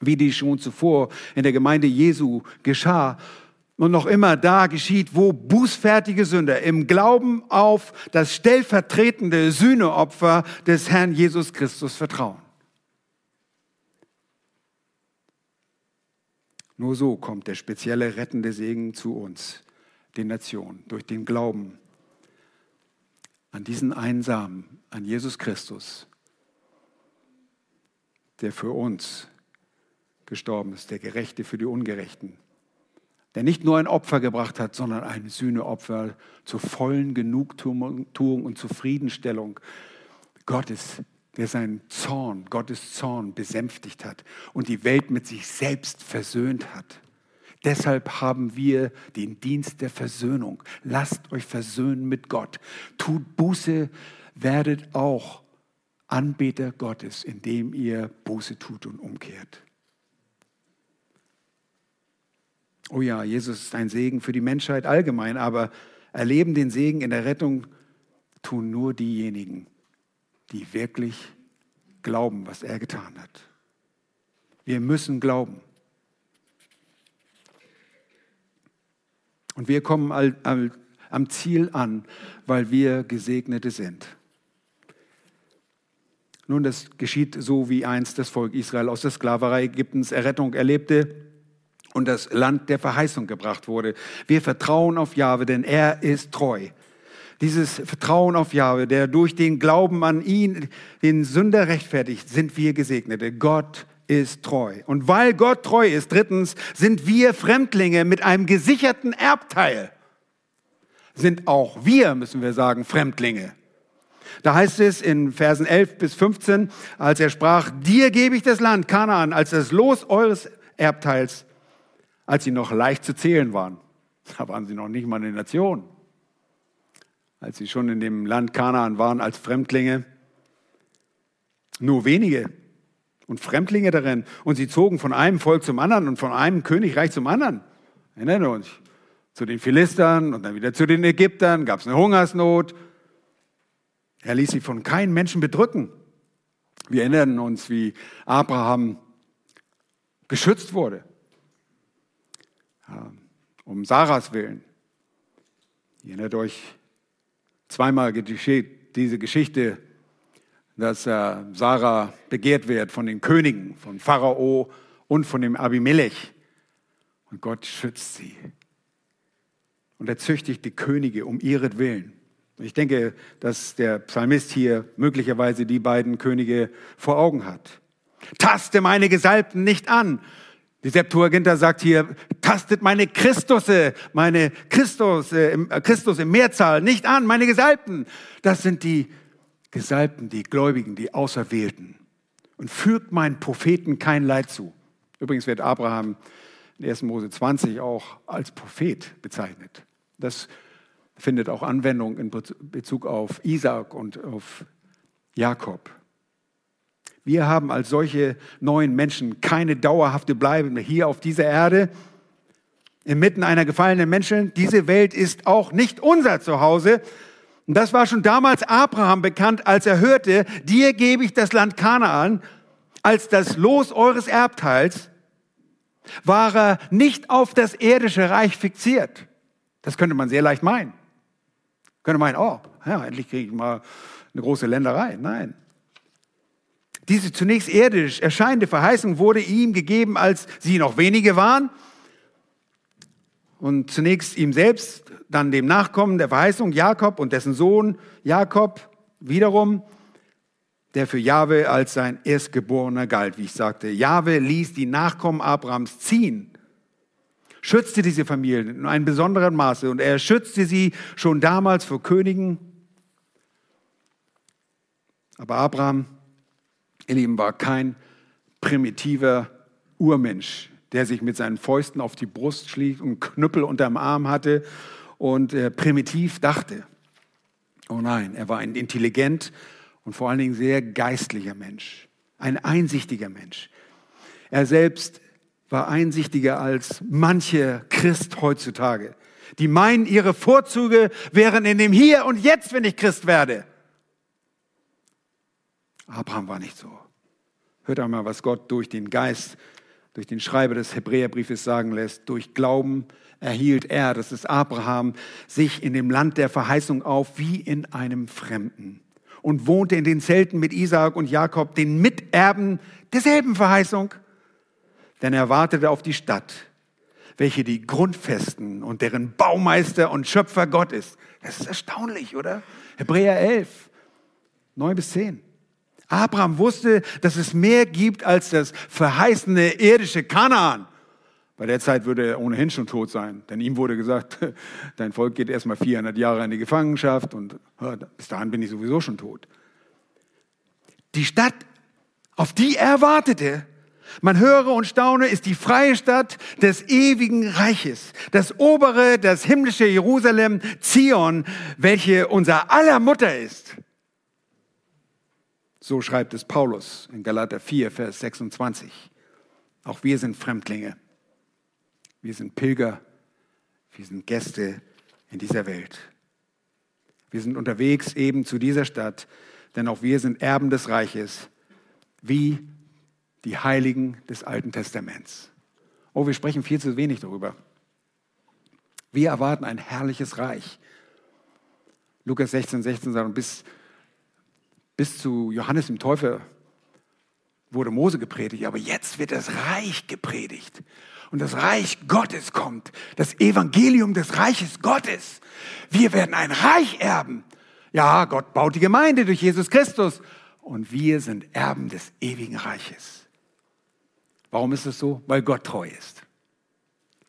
wie dies schon zuvor in der Gemeinde Jesu geschah und noch immer da geschieht, wo bußfertige Sünder im Glauben auf das stellvertretende Sühneopfer des Herrn Jesus Christus vertrauen. Nur so kommt der spezielle rettende Segen zu uns, den Nationen, durch den Glauben an diesen Einsamen, an Jesus Christus, der für uns gestorben ist, der Gerechte für die Ungerechten der nicht nur ein Opfer gebracht hat, sondern ein Sühneopfer zur vollen Genugtuung und Zufriedenstellung Gottes, der seinen Zorn, Gottes Zorn besänftigt hat und die Welt mit sich selbst versöhnt hat. Deshalb haben wir den Dienst der Versöhnung. Lasst euch versöhnen mit Gott. Tut Buße, werdet auch Anbeter Gottes, indem ihr Buße tut und umkehrt. Oh ja, Jesus ist ein Segen für die Menschheit allgemein, aber erleben den Segen in der Rettung tun nur diejenigen, die wirklich glauben, was er getan hat. Wir müssen glauben. Und wir kommen am Ziel an, weil wir Gesegnete sind. Nun, das geschieht so, wie einst das Volk Israel aus der Sklaverei Ägyptens Errettung erlebte und das Land der Verheißung gebracht wurde. Wir vertrauen auf Jahwe, denn er ist treu. Dieses Vertrauen auf Jahwe, der durch den Glauben an ihn den Sünder rechtfertigt, sind wir Gesegnete. Gott ist treu. Und weil Gott treu ist, drittens, sind wir Fremdlinge mit einem gesicherten Erbteil. Sind auch wir, müssen wir sagen, Fremdlinge. Da heißt es in Versen 11 bis 15, als er sprach, dir gebe ich das Land Kanaan als das Los eures Erbteils, als sie noch leicht zu zählen waren. Da waren sie noch nicht mal eine Nation. Als sie schon in dem Land Kanaan waren als Fremdlinge. Nur wenige und Fremdlinge darin. Und sie zogen von einem Volk zum anderen und von einem Königreich zum anderen. Erinnern wir uns. Zu den Philistern und dann wieder zu den Ägyptern gab es eine Hungersnot. Er ließ sie von keinem Menschen bedrücken. Wir erinnern uns, wie Abraham beschützt wurde. Um Sarahs Willen. Ihr erinnert euch, zweimal geschieht diese Geschichte, dass äh, Sarah begehrt wird von den Königen, von Pharao und von dem Abimelech. Und Gott schützt sie. Und er züchtigt die Könige um ihretwillen. Ich denke, dass der Psalmist hier möglicherweise die beiden Könige vor Augen hat. Taste meine Gesalbten nicht an. Die Septuaginta sagt hier, tastet meine Christusse, meine Christus, äh, äh, Christus im Mehrzahl nicht an, meine Gesalbten. Das sind die Gesalbten, die Gläubigen, die Auserwählten. Und führt meinen Propheten kein Leid zu. Übrigens wird Abraham in 1. Mose 20 auch als Prophet bezeichnet. Das findet auch Anwendung in Bezug auf Isaac und auf Jakob. Wir haben als solche neuen Menschen keine dauerhafte Bleibe mehr hier auf dieser Erde, inmitten einer gefallenen Menschen. Diese Welt ist auch nicht unser Zuhause. Und das war schon damals Abraham bekannt, als er hörte, dir gebe ich das Land Kanaan als das Los eures Erbteils, war er nicht auf das irdische Reich fixiert. Das könnte man sehr leicht meinen. Könnte meinen, oh, ja, endlich kriege ich mal eine große Länderei. Nein. Diese zunächst irdisch erscheinende Verheißung wurde ihm gegeben, als sie noch wenige waren. Und zunächst ihm selbst, dann dem Nachkommen der Verheißung Jakob und dessen Sohn Jakob wiederum, der für Jahwe als sein Erstgeborener galt, wie ich sagte. Jahwe ließ die Nachkommen Abrahams ziehen schützte diese Familien in einem besonderen Maße und er schützte sie schon damals vor Königen. Aber Abraham, ihr Lieben, war kein primitiver Urmensch, der sich mit seinen Fäusten auf die Brust schlief und Knüppel unterm Arm hatte und äh, primitiv dachte. Oh nein, er war ein intelligent und vor allen Dingen sehr geistlicher Mensch, ein einsichtiger Mensch. Er selbst war einsichtiger als manche Christ heutzutage, die meinen, ihre Vorzüge wären in dem Hier und Jetzt, wenn ich Christ werde. Abraham war nicht so. Hört einmal, was Gott durch den Geist, durch den Schreiber des Hebräerbriefes sagen lässt. Durch Glauben erhielt er, das ist Abraham, sich in dem Land der Verheißung auf wie in einem Fremden und wohnte in den Zelten mit Isaak und Jakob, den Miterben derselben Verheißung denn er wartete auf die Stadt, welche die Grundfesten und deren Baumeister und Schöpfer Gott ist. Das ist erstaunlich, oder? Hebräer 11, 9 bis 10. Abraham wusste, dass es mehr gibt als das verheißene irdische Kanaan. Bei der Zeit würde er ohnehin schon tot sein, denn ihm wurde gesagt, [LAUGHS] dein Volk geht erstmal 400 Jahre in die Gefangenschaft und bis dahin bin ich sowieso schon tot. Die Stadt, auf die er wartete, man höre und staune, ist die freie Stadt des ewigen Reiches, das obere, das himmlische Jerusalem, Zion, welche unser aller Mutter ist. So schreibt es Paulus in Galater 4, Vers 26. Auch wir sind Fremdlinge. Wir sind Pilger, wir sind Gäste in dieser Welt. Wir sind unterwegs eben zu dieser Stadt, denn auch wir sind Erben des Reiches, wie die Heiligen des Alten Testaments. Oh, wir sprechen viel zu wenig darüber. Wir erwarten ein herrliches Reich. Lukas 16, 16 sagt, bis, bis zu Johannes dem Täufer wurde Mose gepredigt, aber jetzt wird das Reich gepredigt. Und das Reich Gottes kommt, das Evangelium des Reiches Gottes. Wir werden ein Reich erben. Ja, Gott baut die Gemeinde durch Jesus Christus. Und wir sind Erben des ewigen Reiches. Warum ist es so? Weil Gott treu ist.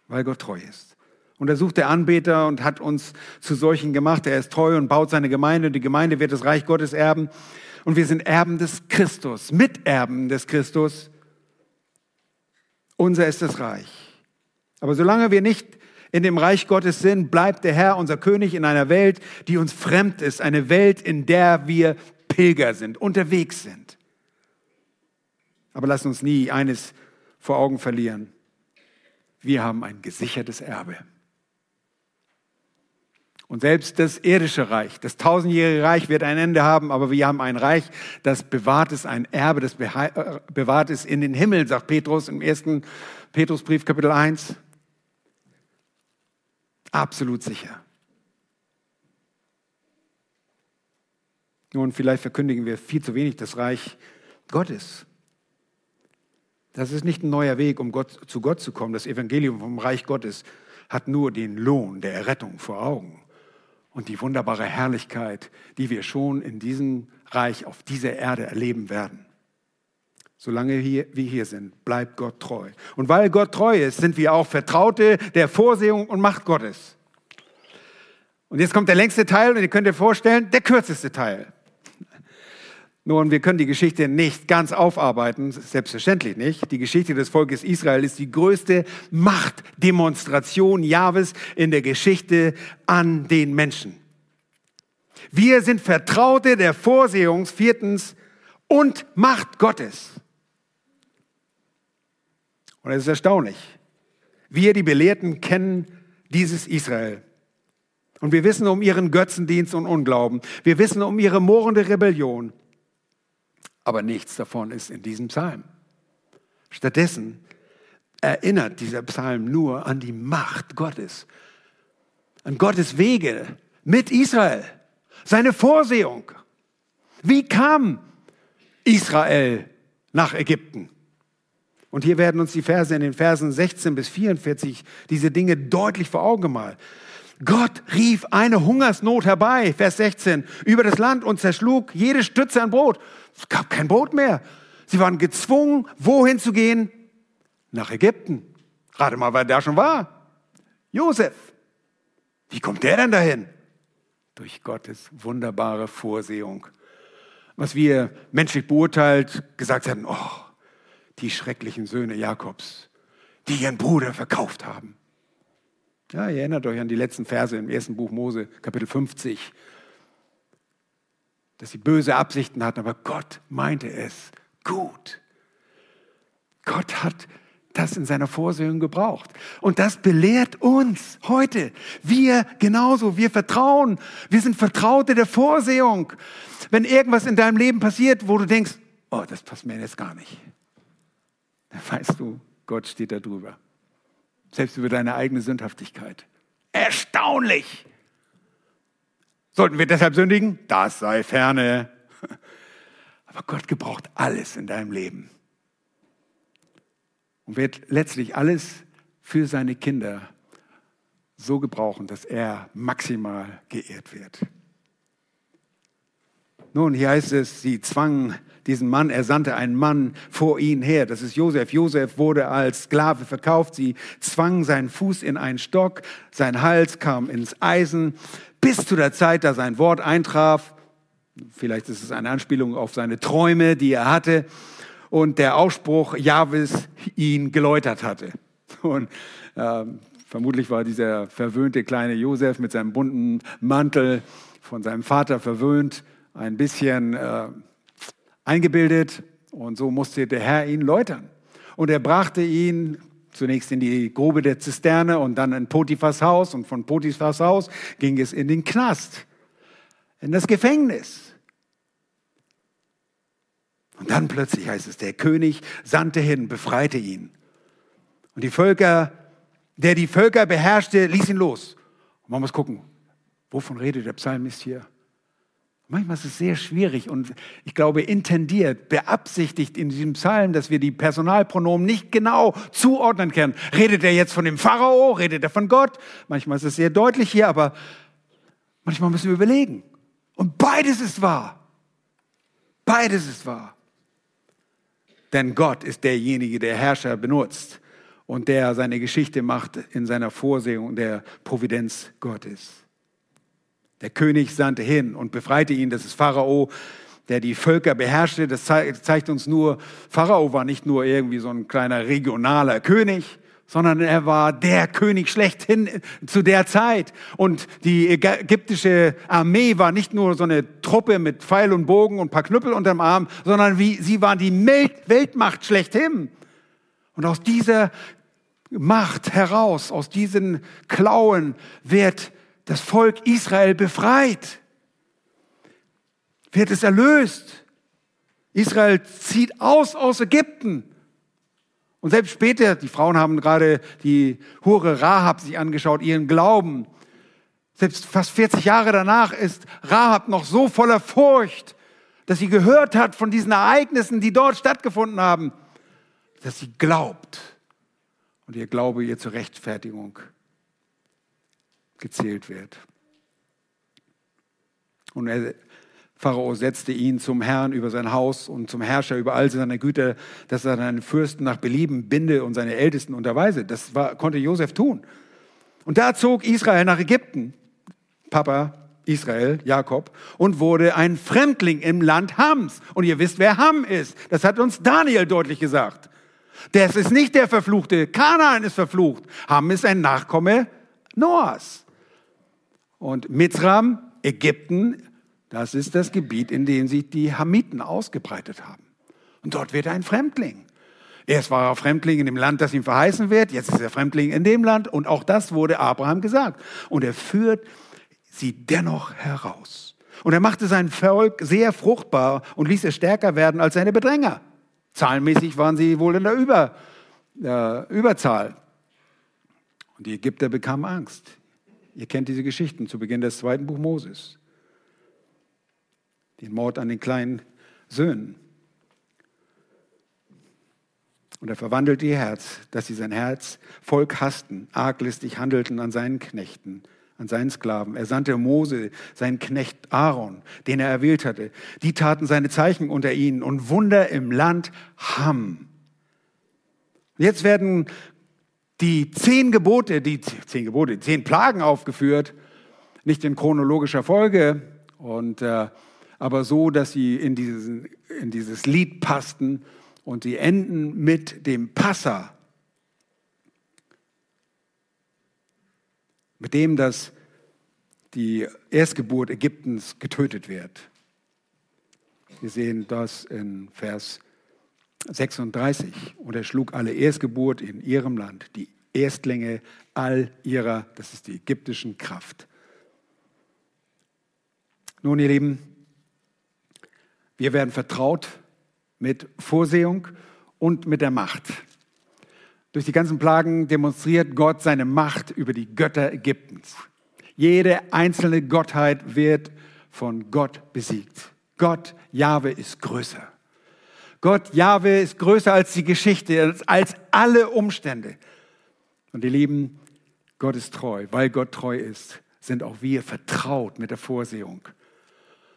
Weil Gott treu ist. Und er sucht der Anbeter und hat uns zu solchen gemacht. Er ist treu und baut seine Gemeinde und die Gemeinde wird das Reich Gottes erben. Und wir sind Erben des Christus, Miterben des Christus. Unser ist das Reich. Aber solange wir nicht in dem Reich Gottes sind, bleibt der Herr unser König in einer Welt, die uns fremd ist, eine Welt, in der wir Pilger sind, unterwegs sind. Aber lass uns nie eines vor Augen verlieren. Wir haben ein gesichertes Erbe. Und selbst das irdische Reich, das tausendjährige Reich wird ein Ende haben, aber wir haben ein Reich, das bewahrt ist, ein Erbe, das äh, bewahrt ist in den Himmel, sagt Petrus im ersten Petrusbrief Kapitel 1. Absolut sicher. Nun, vielleicht verkündigen wir viel zu wenig das Reich Gottes. Das ist nicht ein neuer Weg, um Gott, zu Gott zu kommen. Das Evangelium vom Reich Gottes hat nur den Lohn der Errettung vor Augen und die wunderbare Herrlichkeit, die wir schon in diesem Reich auf dieser Erde erleben werden. Solange wir hier sind, bleibt Gott treu. Und weil Gott treu ist, sind wir auch Vertraute der Vorsehung und Macht Gottes. Und jetzt kommt der längste Teil und ihr könnt euch vorstellen, der kürzeste Teil. Nun, wir können die Geschichte nicht ganz aufarbeiten, selbstverständlich nicht. Die Geschichte des Volkes Israel ist die größte Machtdemonstration Jahwes in der Geschichte an den Menschen. Wir sind Vertraute der Vorsehung, viertens, und Macht Gottes. Und es ist erstaunlich. Wir, die Belehrten, kennen dieses Israel. Und wir wissen um ihren Götzendienst und Unglauben. Wir wissen um ihre mohrende Rebellion. Aber nichts davon ist in diesem Psalm. Stattdessen erinnert dieser Psalm nur an die Macht Gottes, an Gottes Wege mit Israel, seine Vorsehung. Wie kam Israel nach Ägypten? Und hier werden uns die Verse in den Versen 16 bis 44 diese Dinge deutlich vor Augen gemalt. Gott rief eine Hungersnot herbei, Vers 16, über das Land und zerschlug jede Stütze an Brot. Es gab kein Brot mehr. Sie waren gezwungen, wohin zu gehen? Nach Ägypten. Rate mal, wer da schon war. Josef. Wie kommt der denn dahin? Durch Gottes wunderbare Vorsehung. Was wir menschlich beurteilt gesagt haben, oh, die schrecklichen Söhne Jakobs, die ihren Bruder verkauft haben. Ja, ihr erinnert euch an die letzten Verse im ersten Buch Mose, Kapitel 50, dass sie böse Absichten hatten, aber Gott meinte es gut. Gott hat das in seiner Vorsehung gebraucht. Und das belehrt uns heute. Wir genauso, wir vertrauen. Wir sind Vertraute der Vorsehung. Wenn irgendwas in deinem Leben passiert, wo du denkst, oh, das passt mir jetzt gar nicht, dann weißt du, Gott steht da drüber selbst über deine eigene Sündhaftigkeit. Erstaunlich! Sollten wir deshalb sündigen? Das sei ferne. [LAUGHS] Aber Gott gebraucht alles in deinem Leben und wird letztlich alles für seine Kinder so gebrauchen, dass er maximal geehrt wird. Nun, hier heißt es, sie zwangen diesen Mann, er sandte einen Mann vor ihn her. Das ist Josef. Josef wurde als Sklave verkauft. Sie zwangen seinen Fuß in einen Stock, sein Hals kam ins Eisen, bis zu der Zeit, da sein Wort eintraf. Vielleicht ist es eine Anspielung auf seine Träume, die er hatte. Und der Ausspruch Jahwes ihn geläutert hatte. Und äh, vermutlich war dieser verwöhnte kleine Josef mit seinem bunten Mantel von seinem Vater verwöhnt ein bisschen äh, eingebildet und so musste der Herr ihn läutern. Und er brachte ihn zunächst in die Grube der Zisterne und dann in Potiphas Haus und von Potiphas Haus ging es in den Knast, in das Gefängnis. Und dann plötzlich heißt es, der König sandte hin, befreite ihn. Und die Völker, der die Völker beherrschte, ließ ihn los. Und man muss gucken, wovon redet der Psalmist hier? Manchmal ist es sehr schwierig und ich glaube intendiert, beabsichtigt in diesem Psalm, dass wir die Personalpronomen nicht genau zuordnen können. Redet er jetzt von dem Pharao? Redet er von Gott? Manchmal ist es sehr deutlich hier, aber manchmal müssen wir überlegen. Und beides ist wahr. Beides ist wahr. Denn Gott ist derjenige, der Herrscher benutzt und der seine Geschichte macht in seiner Vorsehung der Providenz Gottes. Der König sandte hin und befreite ihn. Das ist Pharao, der die Völker beherrschte. Das zeigt uns nur, Pharao war nicht nur irgendwie so ein kleiner regionaler König, sondern er war der König schlechthin zu der Zeit. Und die ägyptische Armee war nicht nur so eine Truppe mit Pfeil und Bogen und ein paar Knüppel unterm Arm, sondern wie, sie war die Weltmacht schlechthin. Und aus dieser Macht heraus, aus diesen Klauen wird das Volk Israel befreit, wird es erlöst. Israel zieht aus aus Ägypten. Und selbst später, die Frauen haben gerade die Hure Rahab sich angeschaut, ihren Glauben. Selbst fast 40 Jahre danach ist Rahab noch so voller Furcht, dass sie gehört hat von diesen Ereignissen, die dort stattgefunden haben, dass sie glaubt und ihr Glaube ihr zur Rechtfertigung gezählt wird. Und er, Pharao setzte ihn zum Herrn über sein Haus und zum Herrscher über all seine Güter, dass er seinen Fürsten nach Belieben binde und seine Ältesten unterweise. Das war, konnte Josef tun. Und da zog Israel nach Ägypten, Papa Israel, Jakob, und wurde ein Fremdling im Land Hams. Und ihr wisst, wer Ham ist. Das hat uns Daniel deutlich gesagt. Das ist nicht der Verfluchte. Kanaan ist verflucht. Ham ist ein Nachkomme Noahs. Und Mizram, Ägypten, das ist das Gebiet, in dem sich die Hamiten ausgebreitet haben. Und dort wird er ein Fremdling. Erst war er Fremdling in dem Land, das ihm verheißen wird, jetzt ist er Fremdling in dem Land und auch das wurde Abraham gesagt. Und er führt sie dennoch heraus. Und er machte sein Volk sehr fruchtbar und ließ es stärker werden als seine Bedränger. Zahlenmäßig waren sie wohl in der Über, äh, Überzahl. Und die Ägypter bekamen Angst. Ihr kennt diese Geschichten zu Beginn des zweiten Buch Moses. Den Mord an den kleinen Söhnen. Und er verwandelte ihr Herz, dass sie sein Herz Volk hassten, arglistig handelten an seinen Knechten, an seinen Sklaven. Er sandte Mose, seinen Knecht Aaron, den er erwählt hatte. Die taten seine Zeichen unter ihnen und Wunder im Land Ham. Jetzt werden die zehn Gebote, die zehn Gebote, die zehn Plagen aufgeführt, nicht in chronologischer Folge, und, äh, aber so, dass sie in, diesen, in dieses Lied passten und sie enden mit dem Passa, mit dem das die Erstgeburt Ägyptens getötet wird. Wir sehen das in Vers 36. Und er schlug alle Erstgeburt in ihrem Land, die Erstlinge all ihrer, das ist die ägyptischen Kraft. Nun, ihr Lieben, wir werden vertraut mit Vorsehung und mit der Macht. Durch die ganzen Plagen demonstriert Gott seine Macht über die Götter Ägyptens. Jede einzelne Gottheit wird von Gott besiegt. Gott, Jahwe, ist größer. Gott, Jahwe, ist größer als die Geschichte, als alle Umstände. Und ihr Lieben, Gott ist treu. Weil Gott treu ist, sind auch wir vertraut mit der Vorsehung.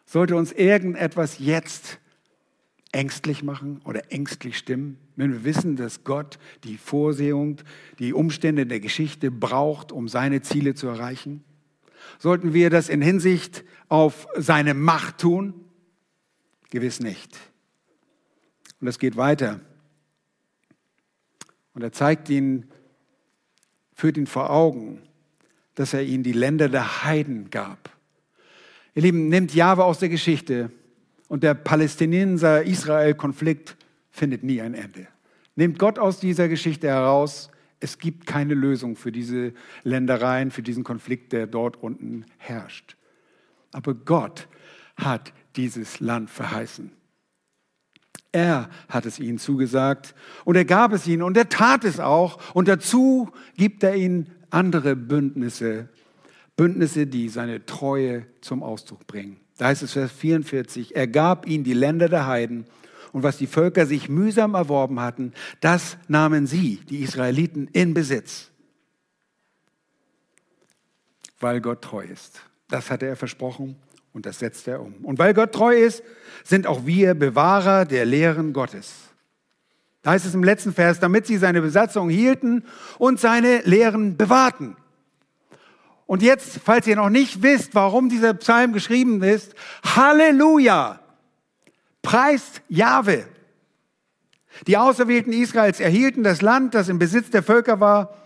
Sollte uns irgendetwas jetzt ängstlich machen oder ängstlich stimmen, wenn wir wissen, dass Gott die Vorsehung, die Umstände der Geschichte braucht, um seine Ziele zu erreichen? Sollten wir das in Hinsicht auf seine Macht tun? Gewiss nicht. Und es geht weiter. Und er zeigt ihn, führt ihn vor Augen, dass er ihnen die Länder der Heiden gab. Ihr Lieben, nimmt Jahwe aus der Geschichte und der Palästinenser-Israel-Konflikt findet nie ein Ende. Nehmt Gott aus dieser Geschichte heraus, Es gibt keine Lösung für diese Ländereien, für diesen Konflikt, der dort unten herrscht. Aber Gott hat dieses Land verheißen. Er hat es ihnen zugesagt und er gab es ihnen und er tat es auch. Und dazu gibt er ihnen andere Bündnisse, Bündnisse, die seine Treue zum Ausdruck bringen. Da heißt es Vers 44, er gab ihnen die Länder der Heiden und was die Völker sich mühsam erworben hatten, das nahmen sie, die Israeliten, in Besitz, weil Gott treu ist. Das hatte er versprochen und das setzt er um. Und weil Gott treu ist, sind auch wir Bewahrer der Lehren Gottes. Da heißt es im letzten Vers, damit sie seine Besatzung hielten und seine Lehren bewahrten. Und jetzt, falls ihr noch nicht wisst, warum dieser Psalm geschrieben ist, Halleluja! Preist Jahwe. Die Auserwählten Israels erhielten das Land, das im Besitz der Völker war,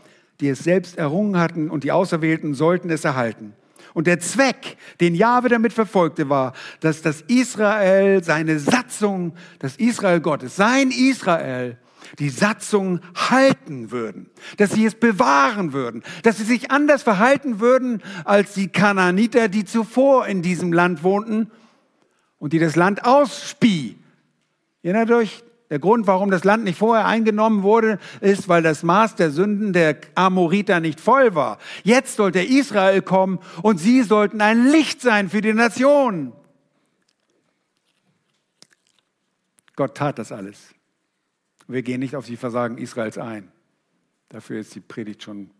die es selbst errungen hatten, und die Auserwählten sollten es erhalten. Und der Zweck, den Jahwe damit verfolgte, war, dass das Israel seine Satzung, das Israel Gottes, sein Israel, die Satzung halten würden, dass sie es bewahren würden, dass sie sich anders verhalten würden als die Kanaaniter, die zuvor in diesem Land wohnten und die das Land ausspie. Erinnert euch, der Grund, warum das Land nicht vorher eingenommen wurde, ist, weil das Maß der Sünden der Amoriter nicht voll war. Jetzt sollte Israel kommen und sie sollten ein Licht sein für die Nation. Gott tat das alles. Wir gehen nicht auf die Versagen Israels ein. Dafür ist die Predigt schon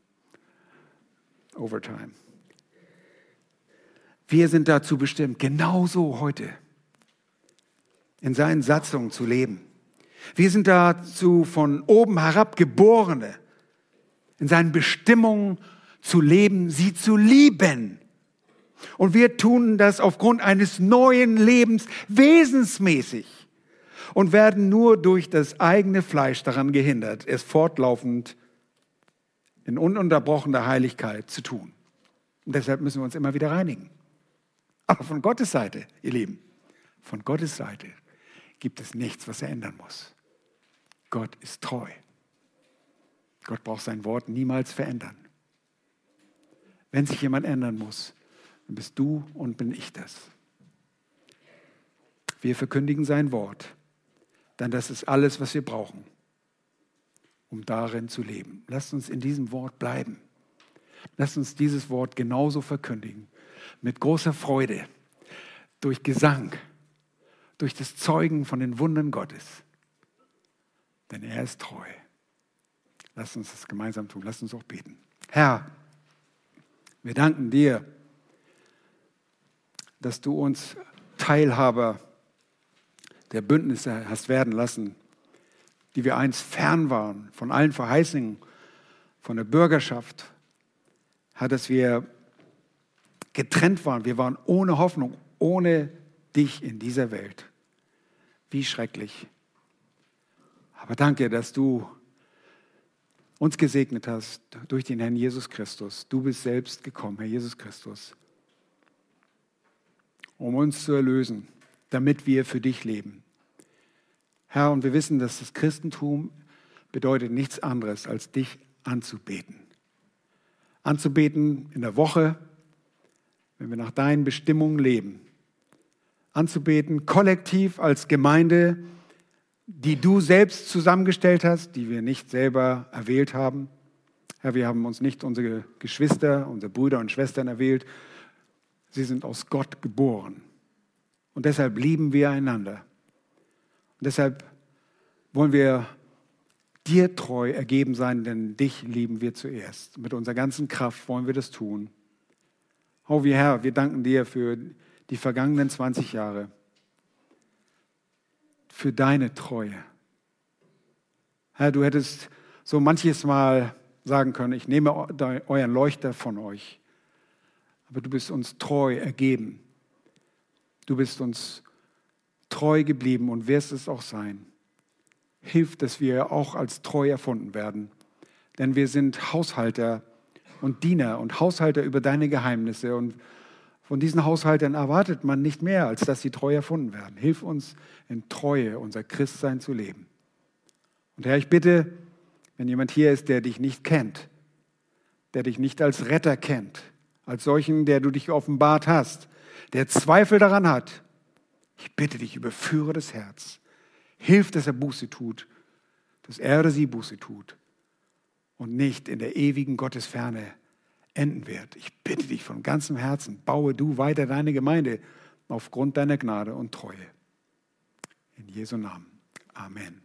Overtime. Wir sind dazu bestimmt, genauso heute in seinen Satzungen zu leben. Wir sind dazu von oben herab Geborene, in seinen Bestimmungen zu leben, sie zu lieben. Und wir tun das aufgrund eines neuen Lebens wesensmäßig und werden nur durch das eigene Fleisch daran gehindert, es fortlaufend in ununterbrochener Heiligkeit zu tun. Und deshalb müssen wir uns immer wieder reinigen. Aber von Gottes Seite, ihr Lieben, von Gottes Seite gibt es nichts, was er ändern muss. Gott ist treu. Gott braucht sein Wort niemals verändern. Wenn sich jemand ändern muss, dann bist du und bin ich das. Wir verkündigen sein Wort, dann das ist alles, was wir brauchen, um darin zu leben. Lasst uns in diesem Wort bleiben. Lasst uns dieses Wort genauso verkündigen, mit großer Freude, durch Gesang, durch das Zeugen von den Wundern Gottes. Denn er ist treu. Lass uns das gemeinsam tun. Lass uns auch beten. Herr, wir danken dir, dass du uns Teilhaber der Bündnisse hast werden lassen, die wir einst fern waren von allen Verheißungen, von der Bürgerschaft. Herr, dass wir getrennt waren. Wir waren ohne Hoffnung, ohne dich in dieser Welt. Wie schrecklich. Aber danke, dass du uns gesegnet hast durch den Herrn Jesus Christus. Du bist selbst gekommen, Herr Jesus Christus, um uns zu erlösen, damit wir für dich leben. Herr, und wir wissen, dass das Christentum bedeutet nichts anderes, als dich anzubeten. Anzubeten in der Woche, wenn wir nach deinen Bestimmungen leben anzubeten, kollektiv als Gemeinde, die du selbst zusammengestellt hast, die wir nicht selber erwählt haben. Herr, wir haben uns nicht unsere Geschwister, unsere Brüder und Schwestern erwählt. Sie sind aus Gott geboren. Und deshalb lieben wir einander. Und deshalb wollen wir dir treu ergeben sein, denn dich lieben wir zuerst. Mit unserer ganzen Kraft wollen wir das tun. Oh, wie Herr, wir danken dir für die vergangenen 20 Jahre für deine Treue. Herr, du hättest so manches Mal sagen können, ich nehme euren Leuchter von euch, aber du bist uns treu ergeben. Du bist uns treu geblieben und wirst es auch sein. Hilf, dass wir auch als treu erfunden werden, denn wir sind Haushalter und Diener und Haushalter über deine Geheimnisse und von diesen Haushaltern erwartet man nicht mehr, als dass sie treu erfunden werden. Hilf uns in Treue unser Christsein zu leben. Und Herr, ich bitte, wenn jemand hier ist, der dich nicht kennt, der dich nicht als Retter kennt, als solchen, der du dich offenbart hast, der Zweifel daran hat, ich bitte dich, überführe das Herz. Hilf, dass er Buße tut, dass er oder sie Buße tut und nicht in der ewigen Gottesferne enden wird. Ich bitte dich von ganzem Herzen, baue du weiter deine Gemeinde aufgrund deiner Gnade und Treue. In Jesu Namen. Amen.